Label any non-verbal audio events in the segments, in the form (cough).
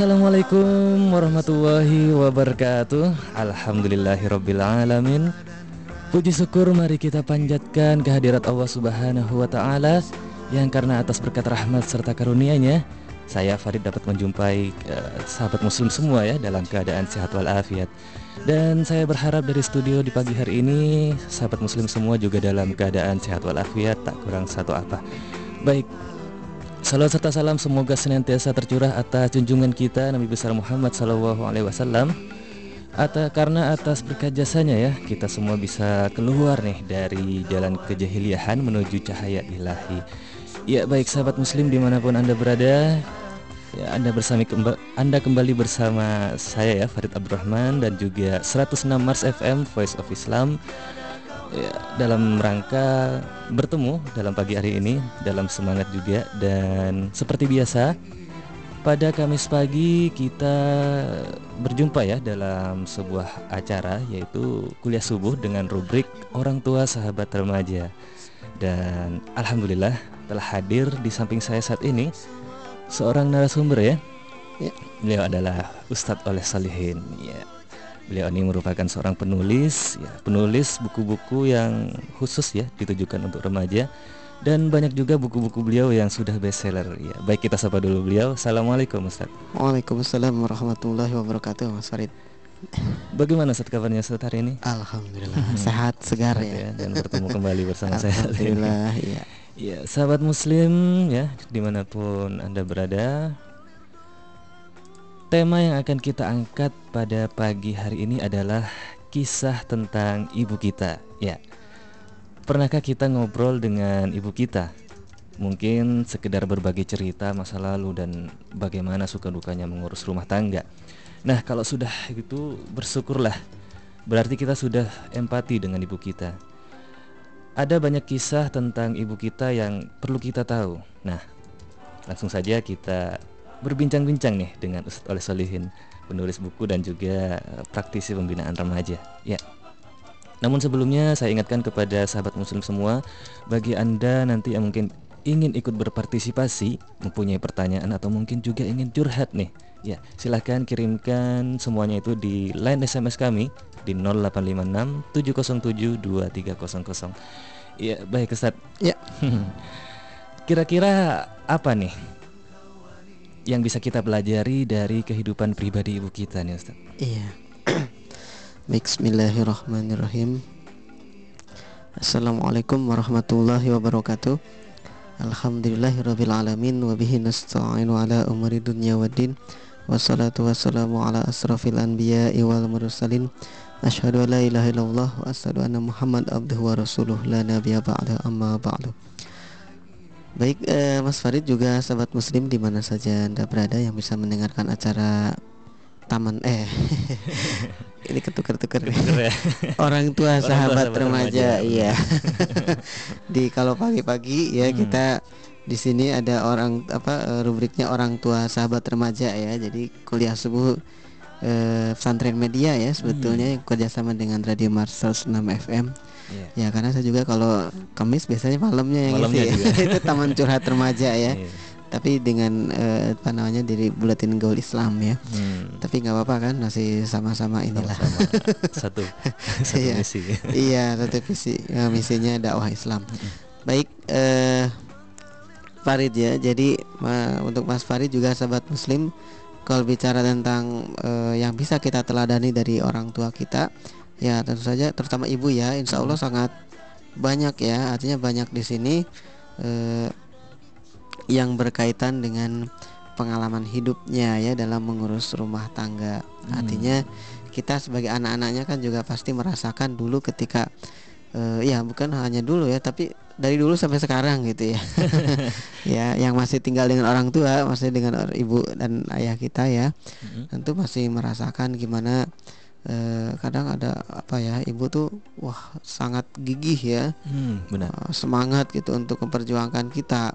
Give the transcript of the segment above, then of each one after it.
Assalamualaikum warahmatullahi wabarakatuh. Alhamdulillahirrabbilalamin Puji syukur mari kita panjatkan kehadirat Allah subhanahu wa ta'ala Yang karena atas berkat rahmat serta karunianya Saya Farid dapat menjumpai uh, sahabat muslim semua ya Dalam keadaan sehat walafiat. Dan saya berharap dari studio di pagi hari ini Sahabat muslim semua juga dalam keadaan sehat walafiat Tak kurang satu apa. Baik, Salam serta salam semoga senantiasa tercurah atas junjungan kita Nabi besar Muhammad Sallallahu Alaihi Wasallam. Atas karena atas berkat jasanya ya kita semua bisa keluar nih dari jalan kejahiliahan menuju cahaya ilahi. Ya baik sahabat Muslim di mana pun anda berada, ya anda bersama anda kembali bersama saya ya Farid Abdurrahman dan juga 106 Mars FM Voice of Islam ya, dalam rangka bertemu dalam pagi hari ini dalam semangat juga dan seperti biasa pada Kamis pagi kita berjumpa ya dalam sebuah acara yaitu kuliah subuh dengan rubrik orang tua sahabat remaja dan alhamdulillah telah hadir di samping saya saat ini seorang narasumber ya. ya. Beliau adalah Ustadz Oleh Salihin ya Beliau ini merupakan seorang penulis, ya, penulis buku-buku yang khusus ya ditujukan untuk remaja dan banyak juga buku-buku beliau yang sudah bestseller. Ya, baik kita sapa dulu beliau. Assalamualaikum Ustaz. Waalaikumsalam warahmatullahi wabarakatuh Mas Farid. Bagaimana Ustaz kabarnya Ustaz hari ini? Alhamdulillah sehat segar ya. ya dan bertemu kembali bersama saya. Alhamdulillah ya. (laughs) Ya, sahabat muslim ya di mana pun anda berada Tema yang akan kita angkat pada pagi hari ini adalah kisah tentang ibu kita. Ya, pernahkah kita ngobrol dengan ibu kita? Mungkin sekedar berbagi cerita masa lalu dan bagaimana suka dukanya mengurus rumah tangga. Nah, kalau sudah itu bersyukurlah. Berarti kita sudah empati dengan ibu kita. Ada banyak kisah tentang ibu kita yang perlu kita tahu. Nah, langsung saja kita berbincang-bincang nih dengan Ustadz Oleh Solihin, penulis buku dan juga eh, praktisi pembinaan remaja. Ya. Namun sebelumnya saya ingatkan kepada sahabat muslim semua, bagi Anda nanti yang mungkin ingin ikut berpartisipasi, mempunyai pertanyaan atau mungkin juga ingin curhat nih. Ya, silahkan kirimkan semuanya itu di line SMS kami di 0856 707 2300. Ya, baik Ustaz. Ya. (laughs) Kira-kira apa nih yang bisa kita pelajari dari kehidupan pribadi ibu kita nih Ustaz? Iya. (clears throat) Bismillahirrahmanirrahim. Assalamualaikum warahmatullahi wabarakatuh. Alhamdulillahirabbil alamin wa bihi nasta'inu ala umuri dunya waddin. Wassalatu wassalamu ala asrafil anbiya'i wal mursalin. Asyhadu an la ilaha illallah wa asyhadu anna Muhammad abduhu wa rasuluh la nabiyya ba'da amma ba'du. Baik eh, Mas Farid juga sahabat muslim di mana saja Anda berada yang bisa mendengarkan acara taman eh (laughs) ini ketukar-tukar ya. (laughs) orang tua orang sahabat, tua, remaja, remaja iya (laughs) di kalau pagi-pagi ya hmm. kita di sini ada orang apa eh, rubriknya orang tua sahabat remaja ya jadi kuliah subuh eh, pesantren media ya sebetulnya hmm. kerjasama dengan Radio Marsal 6 FM Yeah. Ya karena saya juga kalau Kamis biasanya malamnya yang malamnya isi (laughs) itu taman curhat remaja ya. Yeah. Tapi dengan uh, apa namanya dari Buletin Gaul Islam ya. Hmm. Tapi nggak apa-apa kan masih sama-sama inilah. Sama (laughs) satu (laughs) satu iya. misi. iya, satu visi. Ya, misinya dakwah Islam. Hmm. Baik uh, Farid ya. Jadi uh, untuk Mas Farid juga sahabat muslim kalau bicara tentang uh, yang bisa kita teladani dari orang tua kita ya tentu saja terutama ibu ya insya Allah hmm. sangat banyak ya artinya banyak di sini eh, yang berkaitan dengan pengalaman hidupnya ya dalam mengurus rumah tangga hmm. artinya kita sebagai anak-anaknya kan juga pasti merasakan dulu ketika uh, ya bukan hanya dulu ya tapi dari dulu sampai sekarang gitu ya (laughs) (laughs) ya yang masih tinggal dengan orang tua masih dengan ibu dan ayah kita ya -hmm. tentu masih merasakan gimana eh, kadang ada apa ya ibu tuh wah sangat gigih ya hmm, benar uh, semangat gitu untuk memperjuangkan kita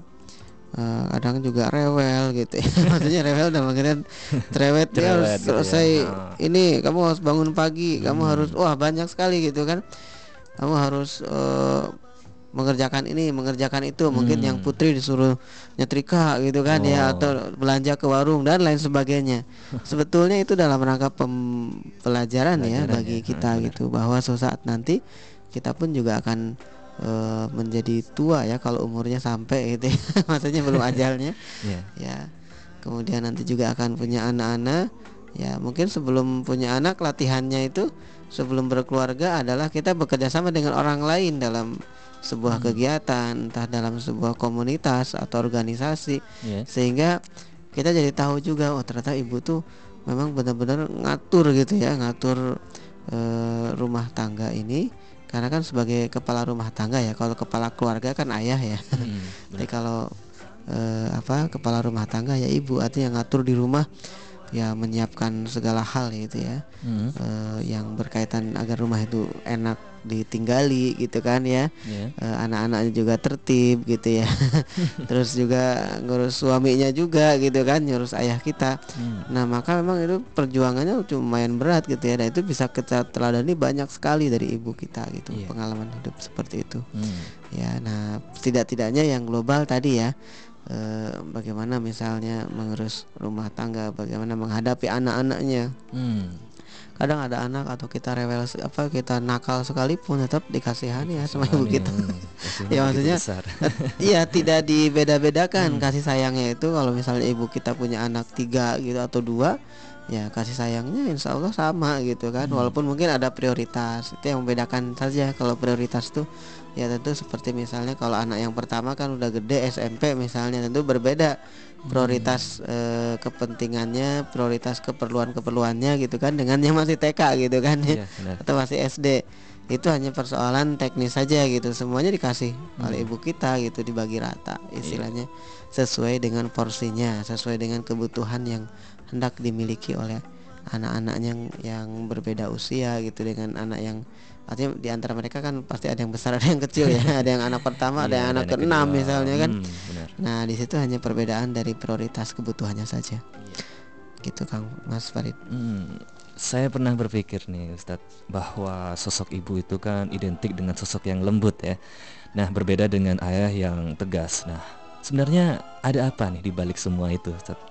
uh, kadang juga rewel gitu ya. (laughs) maksudnya rewel dan pengertian cerewet dia harus gitu ya. selesai ya. ini kamu harus bangun pagi hmm. kamu harus wah banyak sekali gitu kan kamu harus uh, mengerjakan ini mengerjakan itu mungkin yang Hmm. putri disuruh nyetrika gitu kan ya Oh. atau belanja ke warung dan lain sebagainya sebetulnya itu dalam rangka pembelajaran ya bagi ya, kita benar. gitu bahwa suatu saat nanti kita pun juga akan eh, menjadi tua ya kalau umurnya sampai gitu ya. (laughs) maksudnya belum (laughs) ajalnya Iya. ya kemudian nanti juga akan punya anak-anak ya mungkin sebelum punya anak latihannya itu sebelum berkeluarga adalah kita bekerja sama dengan orang lain dalam sebuah kegiatan entah dalam sebuah komunitas atau organisasi. Iya. sehingga kita jadi tahu juga oh ternyata ibu tuh memang benar-benar ngatur gitu ya ngatur eh, rumah tangga ini. Karena kan sebagai kepala rumah tangga ya kalau kepala keluarga kan ayah ya. Hmm, (laughs) jadi kalau eh, apa kepala rumah tangga ya ibu artinya ngatur di rumah ya menyiapkan segala hal gitu ya. Hmm, eh, yang berkaitan agar rumah itu enak ditinggali gitu kan ya. Iya. Eh, anak-anaknya juga tertib gitu ya. (laughs) Terus juga ngurus suaminya juga gitu kan ngurus ayah kita. Hmm, nah maka memang itu perjuangannya lumayan berat gitu ya. Dan itu bisa kita teladani banyak sekali dari ibu kita gitu Iya. pengalaman hidup seperti itu. Hmm, ya nah tidak-tidaknya yang global tadi ya eh, bagaimana misalnya mengurus rumah tangga bagaimana menghadapi anak-anaknya. Hmm. kadang ada anak atau kita rewel apa kita nakal sekalipun tetap dikasihani ya sama ibu kita. hmm, (laughs) Ya, maksudnya besar. (laughs) Iya tidak dibeda-bedakan. Kasih sayangnya itu kalau misalnya ibu kita punya anak tiga gitu atau dua ya kasih sayangnya insya Allah sama gitu kan. Walaupun mungkin ada prioritas itu yang membedakan saja kalau prioritas tuh ya tentu seperti misalnya kalau anak yang pertama kan udah gede SMP misalnya tentu berbeda prioritas eh, kepentingannya prioritas keperluan-keperluannya gitu kan dengan yang masih TK gitu kan ya Iya, benar. atau masih SD itu hanya persoalan teknis saja gitu semuanya dikasih oleh ibu kita gitu dibagi rata istilahnya sesuai dengan porsinya sesuai dengan kebutuhan yang hendak dimiliki oleh anak-anaknya yang, yang berbeda usia gitu dengan anak yang artinya di antara mereka kan pasti ada yang besar (laughs) ada yang kecil ya ada yang anak pertama ada Iya, yang anak anak keenam misalnya kan Hmm, benar. nah di situ hanya perbedaan dari prioritas kebutuhannya saja gitu kang Mas Farid Hmm, saya pernah berpikir nih Ustadz bahwa sosok ibu itu kan identik dengan sosok yang lembut ya. Nah berbeda dengan ayah yang tegas. Nah sebenarnya ada apa nih di balik semua itu Ustadz?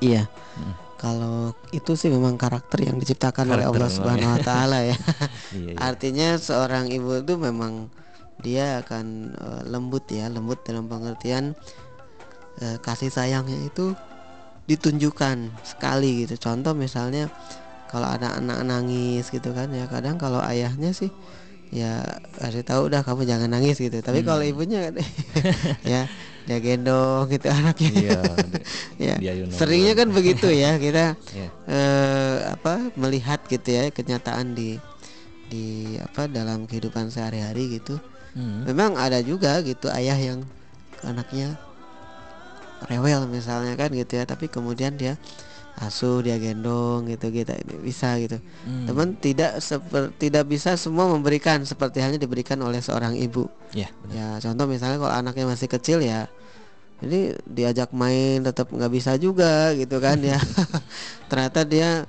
Iya. Hmm. Kalau itu sih memang karakter yang diciptakan oleh Karakter Allah memang Subhanahu wa taala ya. (laughs) Iya, iya. Artinya seorang ibu itu memang dia akan eh, lembut ya, lembut dalam pengertian eh, kasih sayangnya itu ditunjukkan sekali gitu. Contoh misalnya kalau ada anak nangis gitu kan ya, kadang kalau ayahnya sih ya kasih tahu udah kamu jangan nangis gitu. Tapi kalau Hmm. ibunya (laughs) ya dia gendong gitu (laughs) anaknya. Iya. (laughs) ya. dia. Seringnya kan begitu ya (laughs) kita Iya. eh, apa melihat gitu ya kenyataan di di apa dalam kehidupan sehari-hari gitu. Hmm. Memang ada juga gitu ayah yang anaknya rewel misalnya kan gitu ya, tapi kemudian dia asuh dia gendong gitu gitu bisa gitu. Hmm. Teman tidak seper, tidak bisa semua memberikan seperti halnya diberikan oleh seorang ibu. Iya. benar. Ya contoh misalnya kalau anaknya masih kecil ya ini diajak main tetap nggak bisa juga gitu kan ya (laughs) (laughs) ternyata dia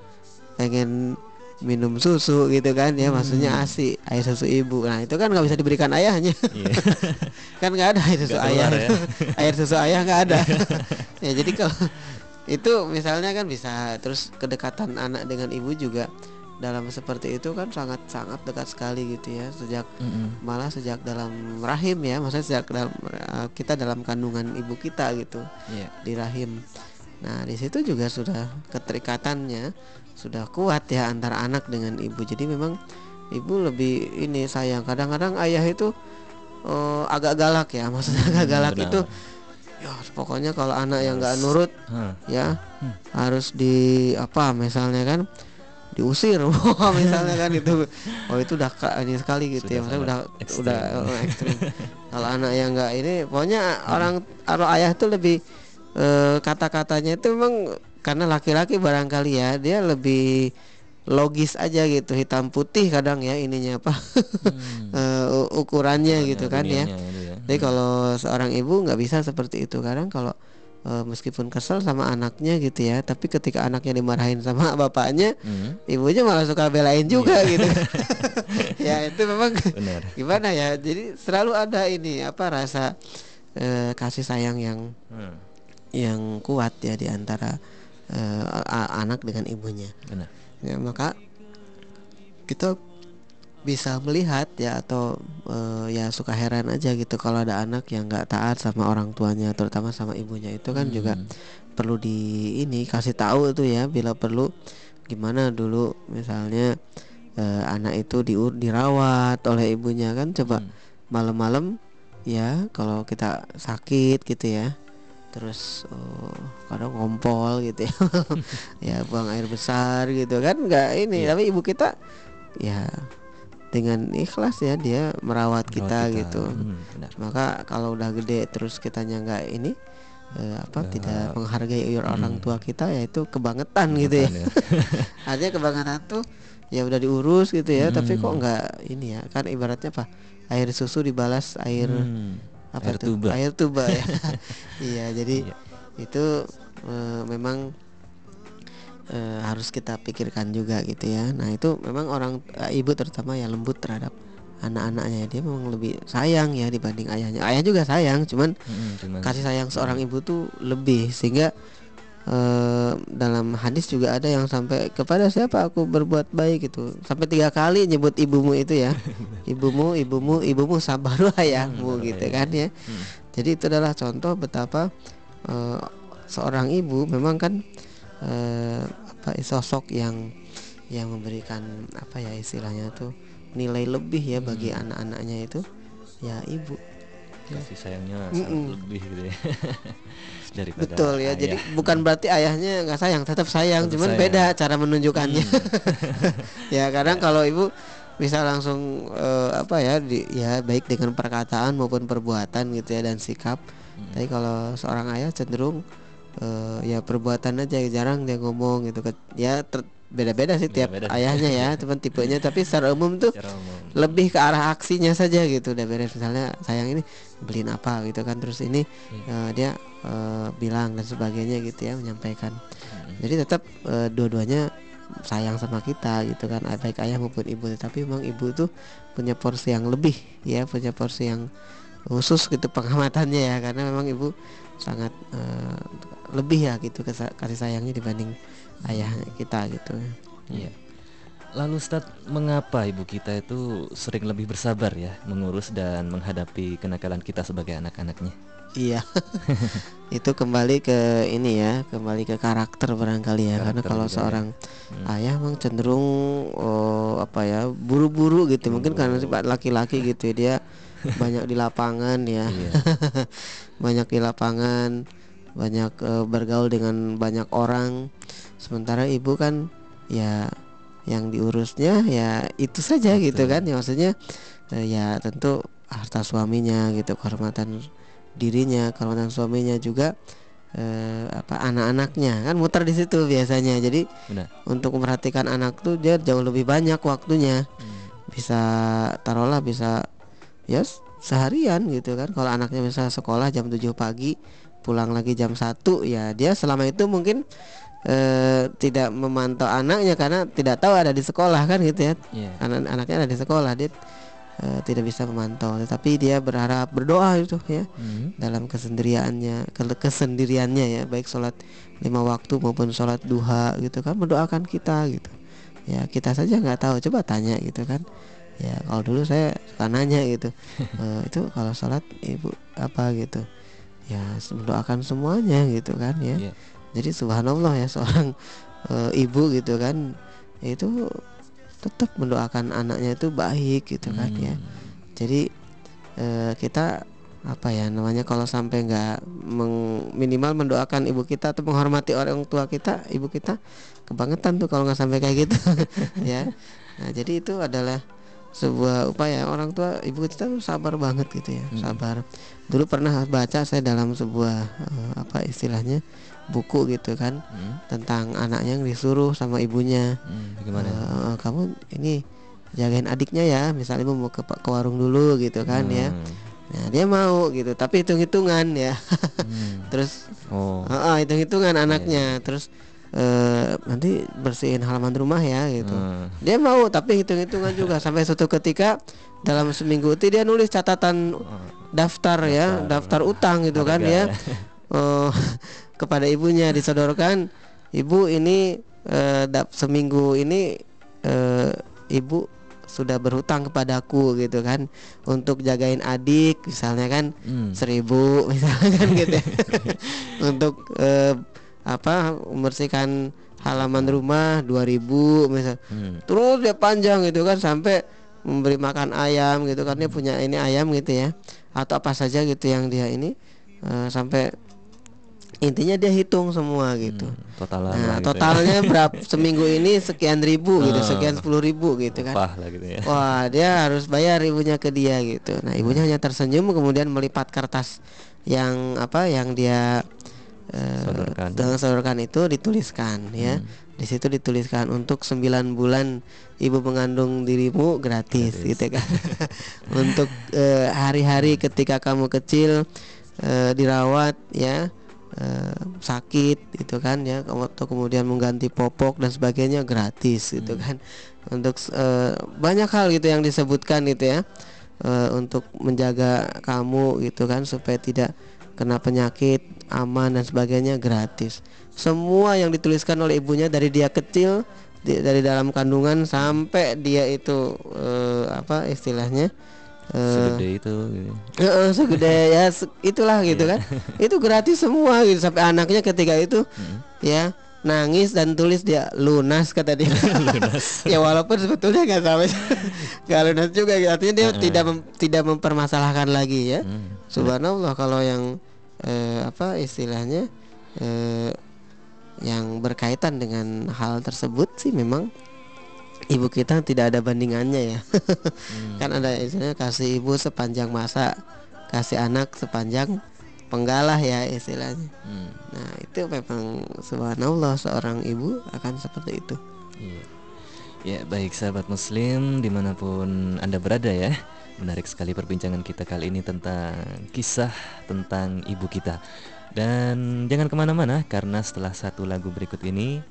pengen minum susu gitu kan ya maksudnya asi air susu ibu nah itu kan nggak bisa diberikan ayahnya Iya. (laughs) kan nggak ada air susu Nggak ayah ya. air susu ayah nggak ada ya jadi kalau itu misalnya kan bisa terus kedekatan anak dengan ibu juga dalam seperti itu kan sangat sangat dekat sekali gitu ya sejak Mm-mm. malah sejak dalam rahim ya maksudnya sejak dalam eh, kita dalam kandungan ibu kita gitu Iya. di rahim nah di situ juga sudah keterikatannya sudah kuat ya antara anak dengan ibu jadi memang ibu lebih ini sayang kadang-kadang ayah itu eh, agak galak ya maksudnya agak galak benar. itu ya pokoknya kalau anak yang nggak nurut Hah. ya Hmm. harus di apa misalnya kan diusir (laughs) misalnya kan itu oh itu udah ini sekali gitu ya Sudah maksudnya udah ekstrim. udah eh, (laughs) ekstrim kalau anak yang enggak ini pokoknya orang kalau ayah tuh lebih eh, kata-katanya itu memang karena laki-laki barangkali ya dia lebih logis aja gitu hitam putih kadang ya ininya apa Hmm. (laughs) eh, u- ukurannya gitu kan ya ya. Jadi kalau seorang ibu nggak bisa seperti itu kadang kalau eh, meskipun kesel sama anaknya gitu ya tapi ketika anaknya dimarahin sama (laughs) bapaknya Hmm. ibunya malah suka belain juga gitu (laughs) ya itu memang Benar. gimana ya jadi selalu ada ini apa rasa eh, kasih sayang yang Hmm. yang kuat ya di antara eh, a- anak dengan ibunya Benar. ya maka kita bisa melihat ya atau eh, ya suka heran aja gitu kalau ada anak yang nggak taat sama orang tuanya terutama sama ibunya itu kan juga Hmm. perlu di ini kasih tahu itu ya bila perlu gimana dulu misalnya eh, anak itu diur dirawat oleh ibunya kan coba Hmm. malam-malam ya kalau kita sakit gitu ya terus oh, kadang ngompol gitu ya (laughs) ya buang air besar gitu kan nggak ini Iya. tapi ibu kita ya dengan ikhlas ya dia merawat kita, Merawat gitu Hmm, benar. maka kalau udah gede terus kitanya nggak ini eh, apa Nggak- tidak menghargai orang Hmm. tua kita ya itu kebangetan gitu ya Benar. (laughs) artinya kebangetan tuh ya udah diurus gitu ya tapi kok Hmm. nggak ini ya kan ibaratnya apa air susu dibalas air Hmm. apa air tuh tuba. air tuba ya (laughs) iya jadi Iya. itu eh, memang eh, harus kita pikirkan juga gitu ya. Nah itu memang orang eh, ibu terutama ya lembut terhadap anak-anaknya. Dia memang lebih sayang ya dibanding ayahnya. Ayah juga sayang cuman Hmm, cuman- kasih sayang seorang ibu tuh lebih. Sehingga eh, dalam hadis juga ada yang sampai kepada siapa aku berbuat baik? gitu. Sampai tiga kali nyebut ibumu itu ya. (laughs) Ibumu ibumu ibumu sabar ayahmu baru gitu ayahnya. kan ya. Hmm. jadi itu adalah contoh betapa eh, seorang ibu memang kan eh, apa sosok yang yang memberikan apa ya istilahnya tuh nilai lebih ya bagi Hmm. anak-anaknya itu ya ibu kasih sayangnya Mm-mm. sangat lebih gitu ya (laughs) daripada Betul ya. Jadi ayah. bukan berarti ayahnya nggak sayang, tetap sayang, Tetap cuman sayang. beda cara menunjukkannya. Hmm. (laughs) ya kadang kalau ibu bisa langsung eh, apa ya di, ya baik dengan perkataan maupun perbuatan gitu ya dan sikap. Hmm. Tapi kalau seorang ayah cenderung eh, ya perbuatan aja jarang dia ngomong gitu kan. Ya beda-beda sih tiap Beda-beda sih. ayahnya ya, cuman tipenya (laughs) tapi secara umum tuh Secara umum. lebih ke arah aksinya saja gitu udah beres misalnya sayang ini beliin apa gitu kan terus ini Iya. eh, dia eh, bilang dan sebagainya gitu ya menyampaikan Hmm. jadi tetap eh, dua-duanya sayang sama kita gitu kan baik ayah maupun ibu tapi memang ibu tuh punya porsi yang lebih ya punya porsi yang khusus gitu pengamatannya ya karena memang ibu sangat eh, lebih ya gitu kasih sayangnya dibanding ayah kita gitu Iya. Lalu Ustaz, mengapa ibu kita itu sering lebih bersabar ya mengurus dan menghadapi kenakalan kita sebagai anak-anaknya? Iya, (laughs) itu kembali ke ini ya, kembali ke karakter barangkali ya. Karena Karakter kalau juga ya. seorang Hmm. ayah memang cenderung oh, apa ya, buru-buru gitu. Mungkin karena sifat laki-laki gitu ya, dia banyak di lapangan ya, Iya. (laughs) banyak di lapangan, banyak eh, bergaul dengan banyak orang. Sementara ibu kan ya yang diurusnya ya itu saja gitu Betul. kan. Ya maksudnya eh, ya tentu harta suaminya gitu, kehormatan dirinya, kehormatan suaminya juga eh, apa anak-anaknya kan muter di situ biasanya. Jadi Benar. untuk memperhatikan anak tuh dia jauh lebih banyak waktunya Hmm. bisa taruhlah bisa ya seharian gitu kan. Kalau anaknya bisa sekolah jam 7 pagi pulang lagi jam 1 ya dia selama itu mungkin eh, tidak memantau anaknya karena tidak tahu ada di sekolah kan gitu ya. Iya. anak anaknya ada di sekolah dia eh, tidak bisa memantau. Tetapi dia berharap berdoa itu ya Hmm. dalam kesendiriannya ke- kesendiriannya ya baik sholat lima waktu maupun sholat duha gitu kan mendoakan kita gitu. Ya kita saja nggak tahu coba tanya gitu kan ya kalau dulu saya suka nanya gitu. (laughs) "Eh, itu kalau sholat ibu apa gitu? Ya mendoakan semuanya gitu kan ya. Iya. jadi subhanallah ya (laughs) seorang eh, ibu gitu kan itu tetap mendoakan anaknya itu baik gitu kan ya. Hmm. jadi eh, kita apa ya namanya kalau sampai nggak meng- minimal mendoakan ibu kita atau menghormati orang tua kita ibu kita kebangetan tuh kalau nggak sampai kayak gitu. (laughs) Ya. Nah jadi itu adalah sebuah upaya orang tua ibu kita tuh sabar banget gitu ya Hmm. sabar dulu pernah baca saya dalam sebuah eh, apa istilahnya buku gitu kan Hmm. tentang anaknya yang disuruh sama ibunya Hmm. Bagaimana? Eh, kamu ini jagain adiknya ya misalnya ibu mau ke, ke warung dulu gitu kan ya Hmm. Nah, dia mau gitu, tapi hitung-hitungan ya. Hmm. (laughs) Terus Oh. ah, ah, hitung-hitungan anaknya. Terus eh, nanti bersihin halaman rumah ya gitu. Hmm. Dia mau tapi hitung-hitungan juga (laughs) sampai suatu ketika dalam seminggu itu dia nulis catatan daftar, ya, daftar utang gitu kan ya. ya. (laughs) Oh, (laughs) kepada ibunya disodorkan, ibu ini dap- seminggu ini eh, ibu sudah berhutang kepadaku gitu kan untuk jagain adik misalnya kan Hmm. seribu misalnya kan gitu ya. untuk eh, apa membersihkan halaman rumah 2000 misal Hmm. terus dia panjang gitu kan sampai memberi makan ayam gitu kan dia punya ini ayam gitu ya atau apa saja gitu yang dia ini eh, sampai intinya dia hitung semua gitu Total nah gitu ya. totalnya (laughs) berapa seminggu ini sekian ribu gitu Ah. sekian sepuluh ribu gitu kan Upah lah gitu ya. Wah, dia harus bayar ibunya ke dia gitu. Nah, ibunya hanya tersenyum kemudian melipat kertas yang apa yang dia Sodorkan. dengan sodorkan itu dituliskan ya. Di situ dituliskan untuk 9 bulan ibu mengandung dirimu gratis, gitu kan. (laughs) untuk eh, hari-hari ketika kamu kecil eh, dirawat ya eh, sakit gitu kan ya. Atau kemudian mengganti popok dan sebagainya gratis gitu kan. Untuk eh, banyak hal gitu yang disebutkan gitu ya. Eh, untuk menjaga kamu gitu kan supaya tidak kena penyakit aman dan sebagainya gratis semua yang dituliskan oleh ibunya dari dia kecil di- dari dalam kandungan sampai dia itu eh, apa istilahnya eh, Segede itu gitu. Heeh, segede (laughs) ya se- itulah gitu kan. Itu gratis semua gitu sampai anaknya ketika itu ya nangis dan tulis dia lunas kata dia. (laughs) (laughs) ya walaupun sebetulnya nggak sampai nggak lunas juga artinya dia tidak mem- tidak mempermasalahkan lagi ya. Hmm. Subhanallah kalau yang eh, apa istilahnya eh, yang berkaitan dengan hal tersebut sih memang ibu kita tidak ada bandingannya ya. (laughs) kan ada istilahnya kasih ibu sepanjang masa, kasih anak sepanjang penggalah ya istilahnya. Hmm. Nah, itu memang subhanallah seorang ibu akan seperti itu. Iya. Ya baik sahabat muslim di mana pun anda berada ya Menarik sekali perbincangan kita kali ini tentang kisah tentang ibu kita. Dan jangan ke mana-mana karena setelah satu lagu berikut ini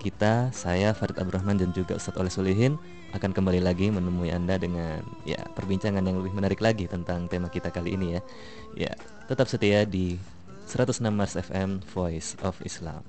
Kita, saya Farid Abdurrahman dan juga Ustadz Oleh Sulihin Akan kembali lagi menemui anda dengan ya perbincangan yang lebih menarik lagi tentang tema kita kali ini ya. Ya tetap setia di 106 Mars FM Voice of Islam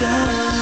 sky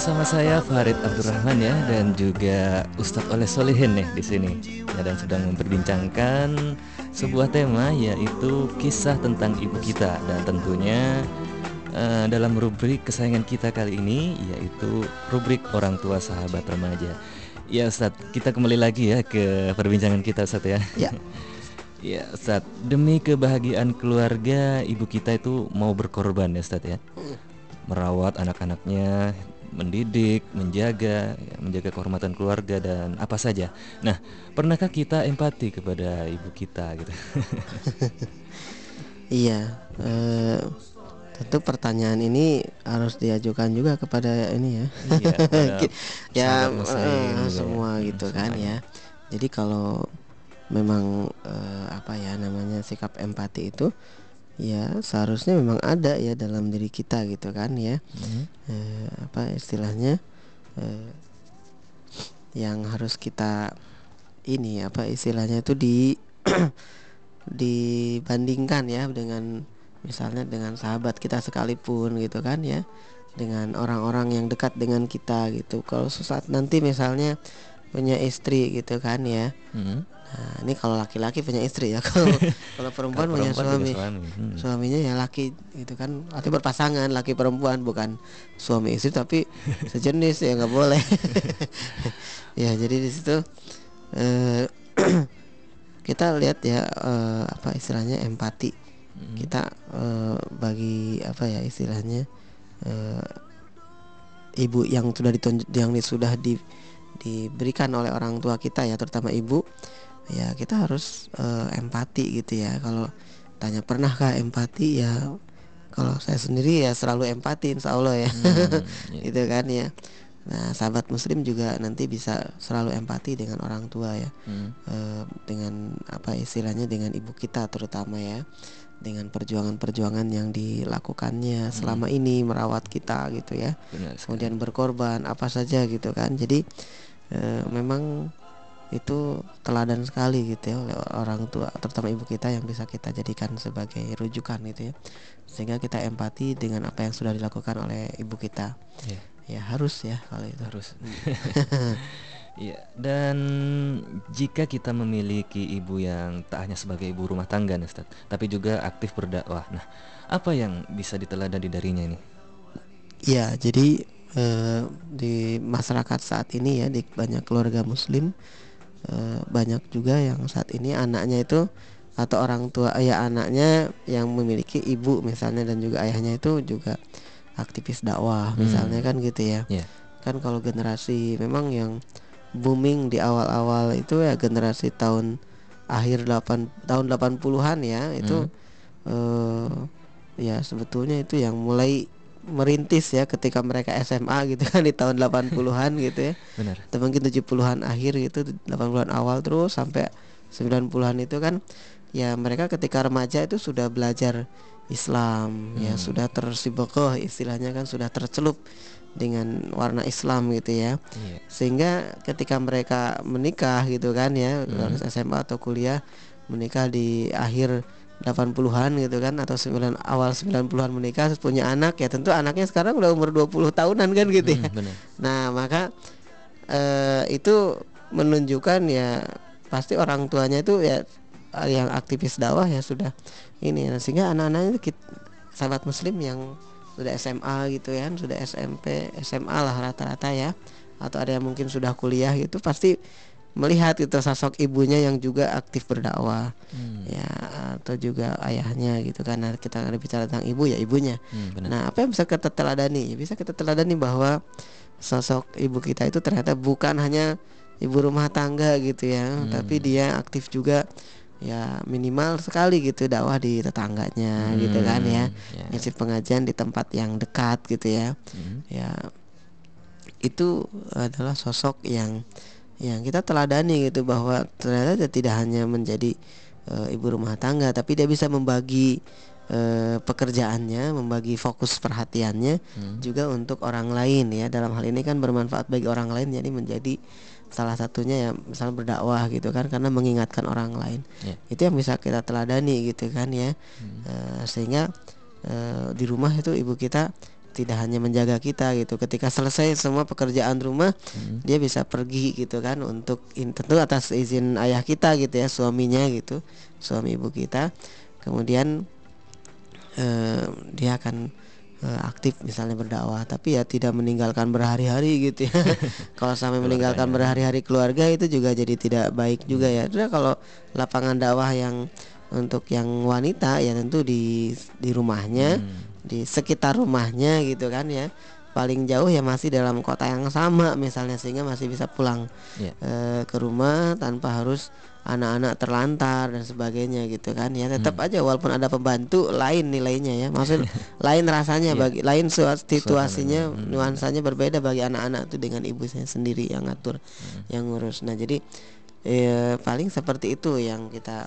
bersama saya Farid Abdurrahman ya dan juga Ustadz Oleh Solihin nih di sini. Ya, dan sedang memperbincangkan sebuah tema yaitu kisah tentang ibu kita dan tentunya eh, dalam rubrik kesayangan kita kali ini yaitu rubrik orang tua sahabat remaja. Ya Ustadz, kita kembali lagi ya ke perbincangan kita Ustadz ya. Ya. (laughs) Ya Ustadz, demi kebahagiaan keluarga ibu kita itu mau berkorban ya Ustadz ya merawat anak-anaknya, mendidik, menjaga, ya, menjaga kehormatan keluarga dan apa saja. Nah, pernahkah kita empati kepada ibu kita gitu? (laughs) Iya, eh, tentu pertanyaan ini harus diajukan juga kepada ini ya, Iya, (laughs) ya eh, juga ya. semua gitu kan semuanya. ya. Jadi kalau memang eh, apa ya namanya sikap empati itu ya seharusnya memang ada ya dalam diri kita gitu kan ya. Mhm. Eh, apa istilahnya eh, yang harus kita ini apa istilahnya itu di (clears throat) dibandingkan ya dengan misalnya dengan sahabat kita sekalipun gitu kan ya dengan orang-orang yang dekat dengan kita gitu kalau sesaat nanti misalnya punya istri gitu kan ya Mhm. nah ini kalau laki-laki punya istri ya (laughs) kalau kalau perempuan Kalau punya perempuan suami punya suami. Hmm. suaminya ya laki gitu kan arti berpasangan laki perempuan bukan suami istri tapi (laughs) sejenis ya nggak boleh (laughs) ya jadi di situ eh, (clears throat) kita lihat ya eh, apa istilahnya empati Mhm. kita eh, bagi apa ya istilahnya eh, ibu yang sudah ditunjuk yang di- sudah di, diberikan oleh orang tua kita ya terutama ibu ya kita harus eh, empati gitu ya. Kalau tanya pernahkah empati? Ya kalau saya sendiri ya selalu empati insya Allah ya. Hmm, iya. (laughs) gitu kan ya. Nah sahabat muslim juga nanti bisa selalu empati dengan orang tua ya. Hmm. eh, dengan apa istilahnya dengan ibu kita terutama ya. Dengan perjuangan-perjuangan yang dilakukannya selama ini merawat kita gitu ya. Benar kemudian berkorban apa saja gitu kan. Jadi eh, memang itu teladan sekali gitu ya oleh orang tua terutama ibu kita yang bisa kita jadikan sebagai rujukan gitu ya sehingga kita empati dengan apa yang sudah dilakukan oleh ibu kita Iya. ya harus ya kalau itu harus. (laughs) Iya, dan jika kita memiliki ibu yang tak hanya sebagai ibu rumah tangga, nih, Ustaz, tapi juga aktif berdakwah. Nah, apa yang bisa diteladani darinya ini? Ya, jadi eh, di masyarakat saat ini ya di banyak keluarga muslim eh, banyak juga yang saat ini anaknya itu atau orang tua ayah anaknya yang memiliki ibu misalnya dan juga ayahnya itu juga aktivis dakwah Hmm. misalnya kan gitu ya Iya. kan kalau generasi memang yang booming di awal-awal itu ya generasi tahun akhir 8 tahun 80-an ya itu eh ya sebetulnya itu yang mulai merintis ya ketika mereka SMA gitu kan di tahun 80-an gitu ya Benar. atau mungkin 70-an akhir gitu 80-an awal terus sampai 90-an itu kan ya mereka ketika remaja itu sudah belajar Islam ya Hmm. sudah tersibokoh istilahnya kan sudah tercelup dengan warna Islam gitu ya Iya. sehingga ketika mereka menikah gitu kan ya Hmm. lulus SMA atau kuliah menikah di akhir 80-an gitu kan atau 9 awal 90-an menikah punya anak ya tentu anaknya sekarang udah umur 20 tahunan kan gitu ya Hmm, benar. Nah, maka eh, itu menunjukkan ya pasti orang tuanya itu ya yang aktivis dakwah ya sudah ini nah, sehingga anak-anaknya itu sahabat muslim yang sudah SMA gitu ya, sudah SMP, SMA lah rata-rata ya. Atau ada yang mungkin sudah kuliah gitu pasti melihat itu sosok ibunya yang juga aktif berdakwah Hmm. ya atau juga ayahnya gitu kan Nah, kita bicara tentang ibu ya ibunya Hmm, benar. Nah, apa yang bisa kita teladani? Bisa kita teladani bahwa sosok ibu kita itu ternyata bukan hanya ibu rumah tangga gitu ya, Hmm. tapi dia aktif juga ya minimal sekali gitu dakwah di tetangganya gitu kan ya. Hmm, ya. Ngisi pengajian di tempat yang dekat gitu ya. Hmm. Ya itu adalah sosok yang yang kita teladani gitu bahwa ternyata dia tidak hanya menjadi eh, ibu rumah tangga tapi dia bisa membagi eh, pekerjaannya, membagi fokus perhatiannya Hmm. juga untuk orang lain ya. Dalam hal ini kan bermanfaat bagi orang lain jadi menjadi salah satunya ya misalnya berdakwah gitu kan karena mengingatkan orang lain. Ya. Itu yang bisa kita teladani gitu kan ya. Hmm. Eh, sehingga eh, di rumah itu ibu kita tidak hanya menjaga kita gitu. Ketika selesai semua pekerjaan rumah, Hmm. dia bisa pergi gitu kan untuk in- tentu atas izin ayah kita gitu ya, suaminya gitu, suami ibu kita. Kemudian eh, dia akan eh, aktif misalnya berdakwah, tapi ya tidak meninggalkan berhari-hari gitu ya. (laughs) kalau sampai meninggalkan berhari-hari keluarga itu juga jadi tidak baik juga ya. Kalau lapangan dakwah yang untuk yang wanita ya tentu di di rumahnya Hmm. Di sekitar rumahnya gitu kan ya paling jauh ya masih dalam kota yang sama misalnya sehingga masih bisa pulang Ya. eh, ke rumah tanpa harus anak-anak terlantar dan sebagainya gitu kan ya tetap Hmm. aja walaupun ada pembantu lain nilainya ya maksud (laughs) lain rasanya Iya. bagi lain situasinya Hmm. nuansanya berbeda bagi anak-anak itu dengan ibu saya sendiri yang ngatur Hmm. yang ngurus nah jadi eh, paling seperti itu yang kita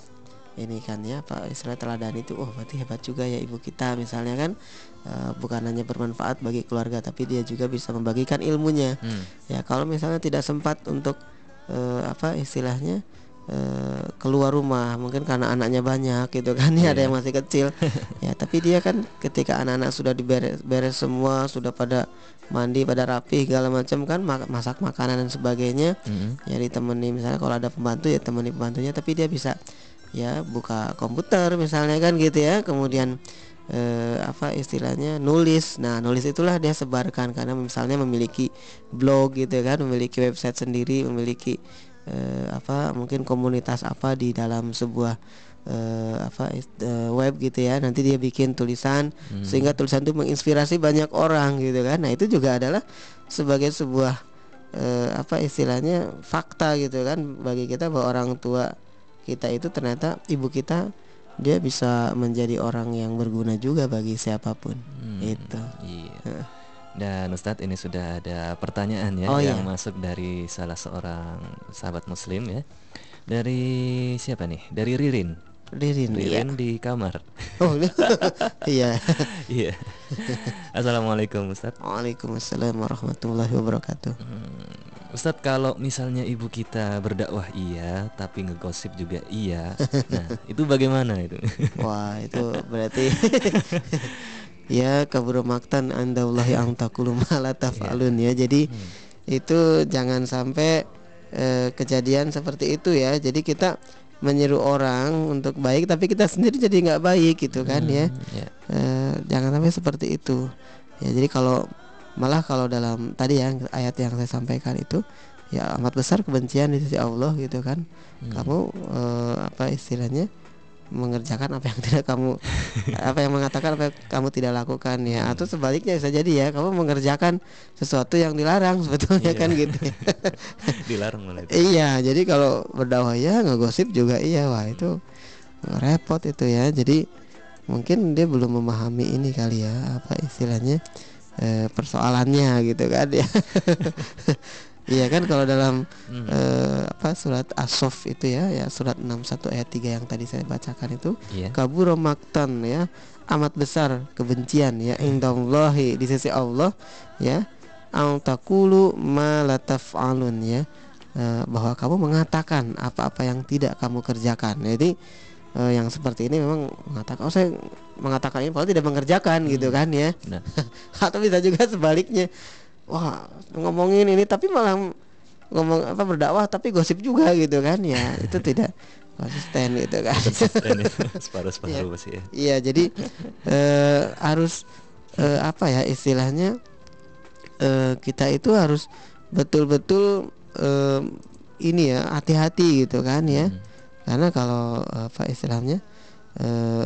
ini kan ya Pak istilah teladan itu oh berarti hebat juga ya ibu kita misalnya kan eh, bukan hanya bermanfaat bagi keluarga tapi dia juga bisa membagikan ilmunya Hmm. ya kalau misalnya tidak sempat untuk eh, apa istilahnya eh, keluar rumah mungkin karena anaknya banyak gitu kan ya ada Iya. yang masih kecil ya tapi dia kan ketika anak-anak sudah diberes beres semua sudah pada mandi pada rapi segala macam kan masak makanan dan sebagainya Hmm. ya ditemani misalnya kalau ada pembantu ya temani pembantunya tapi dia bisa ya buka komputer misalnya kan gitu ya. Kemudian eh, apa istilahnya nulis. Nah nulis itulah dia sebarkan karena misalnya memiliki blog gitu kan memiliki website sendiri memiliki eh, apa mungkin komunitas apa di dalam sebuah eh, apa eh, web gitu ya. Nanti dia bikin tulisan sehingga tulisan itu menginspirasi banyak orang gitu kan. Nah itu juga adalah sebagai sebuah eh, apa istilahnya fakta gitu kan bagi kita bahwa orang tua kita itu ternyata ibu kita dia bisa menjadi orang yang berguna juga bagi siapa pun Hmm. itu Iya. Dan Ustadz ini sudah ada pertanyaan ya Oh, yang iya. masuk dari salah seorang sahabat muslim ya. Dari siapa nih? Dari Ririn. Ririn iya Ririn di kamar. oh (laughs) iya Iya. Assalamualaikum Ustadz. Waalaikumsalam warahmatullahi wabarakatuh Hmm, Ustadz kalau misalnya ibu kita berdakwah iya, tapi ngegosip juga iya. Nah, (laughs) itu bagaimana itu? wah itu berarti (laughs) ya kabur maktan andallahi ang takulu ma la taf'alun ya jadi itu jangan sampai eh, kejadian seperti itu ya jadi kita menyeru orang untuk baik tapi kita sendiri jadi nggak baik gitu kan ya Hmm, ya. Eh, jangan sampai seperti itu ya jadi kalau malah kalau dalam tadi yang ayat yang saya sampaikan itu ya amat besar kebencian di sisi Allah gitu kan Hmm. kamu eh, apa istilahnya mengerjakan apa yang tidak kamu (laughs) apa yang mengatakan apa yang kamu tidak lakukan ya. Atau sebaliknya bisa jadi ya kamu mengerjakan sesuatu yang dilarang sebetulnya Iya. kan gitu. (laughs) Dilarang malah itu. iya jadi kalau berdakwah ya ngegosip juga iya wah itu repot itu ya. Jadi mungkin dia belum memahami ini kali ya apa istilahnya eh, persoalannya gitu kan ya (laughs) iya kan kalau dalam Hmm. eh, apa surat as-sof itu ya ya surat 61 ayat 3 yang tadi saya bacakan itu Iya. kaburo maktan ya amat besar kebencian ya indallahi di sisi Allah ya ang takulu ma la taf'alun ya. Eh, bahwa kamu mengatakan apa-apa yang tidak kamu kerjakan. Jadi eh, yang seperti ini memang mengatakan oh saya mengatakan ini padahal tidak mengerjakan gitu kan ya. Nah, (laughs) atau bisa juga sebaliknya wah ngomongin ini tapi malah ngomong apa berdakwah tapi gosip juga gitu kan ya itu tidak konsisten gitu kan konsisten ya. (laughs) separuh-separuh pasti ya. Iya, jadi eh, harus eh, apa ya istilahnya eh, kita itu harus betul-betul eh, ini ya hati-hati gitu kan ya, Hmm. karena kalau apa istilahnya eh,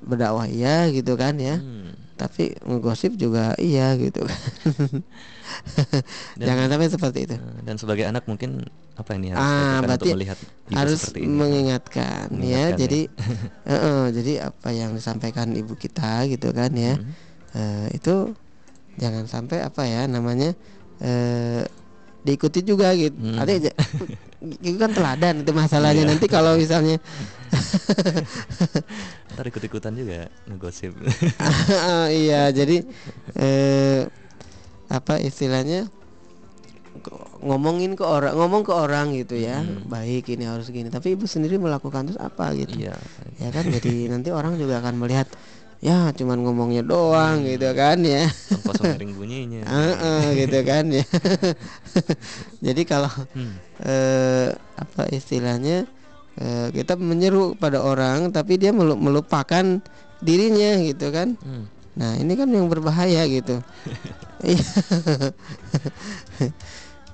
berdakwah iya gitu kan ya, Hmm. Tapi ngegosip juga iya gitu kan. (laughs) Dan- Jangan sampai seperti itu. Eh, Dan sebagai anak mungkin apa ini harus Ah, berarti untuk melihat harus ini. mengingatkan, ya Mengingatkan jadi (laughs) eh, eh, jadi apa yang disampaikan ibu kita gitu kan ya Hmm. eh, itu jangan sampai apa ya namanya eh, diikuti juga gitu Hmm. Artinya itu kan teladan itu masalahnya Iya. nanti kalau misalnya (laughs) Ntar ikut-ikutan juga ngegosip. iya jadi eh, apa istilahnya ngomongin ke orang ngomong ke orang gitu ya Hmm. baik ini harus gini tapi ibu sendiri melakukan terus apa gitu iya. ya kan jadi nanti orang juga akan melihat ya cuman ngomongnya doang Hmm. gitu kan ya Tanpa bunyinya. (laughs) Heeh, gitu kan ya (laughs) jadi kalau Hmm. eh, apa istilahnya eh, kita menyeru pada orang tapi dia melu- melupakan dirinya gitu kan Hmm. nah ini kan yang berbahaya gitu (laughs) Iya.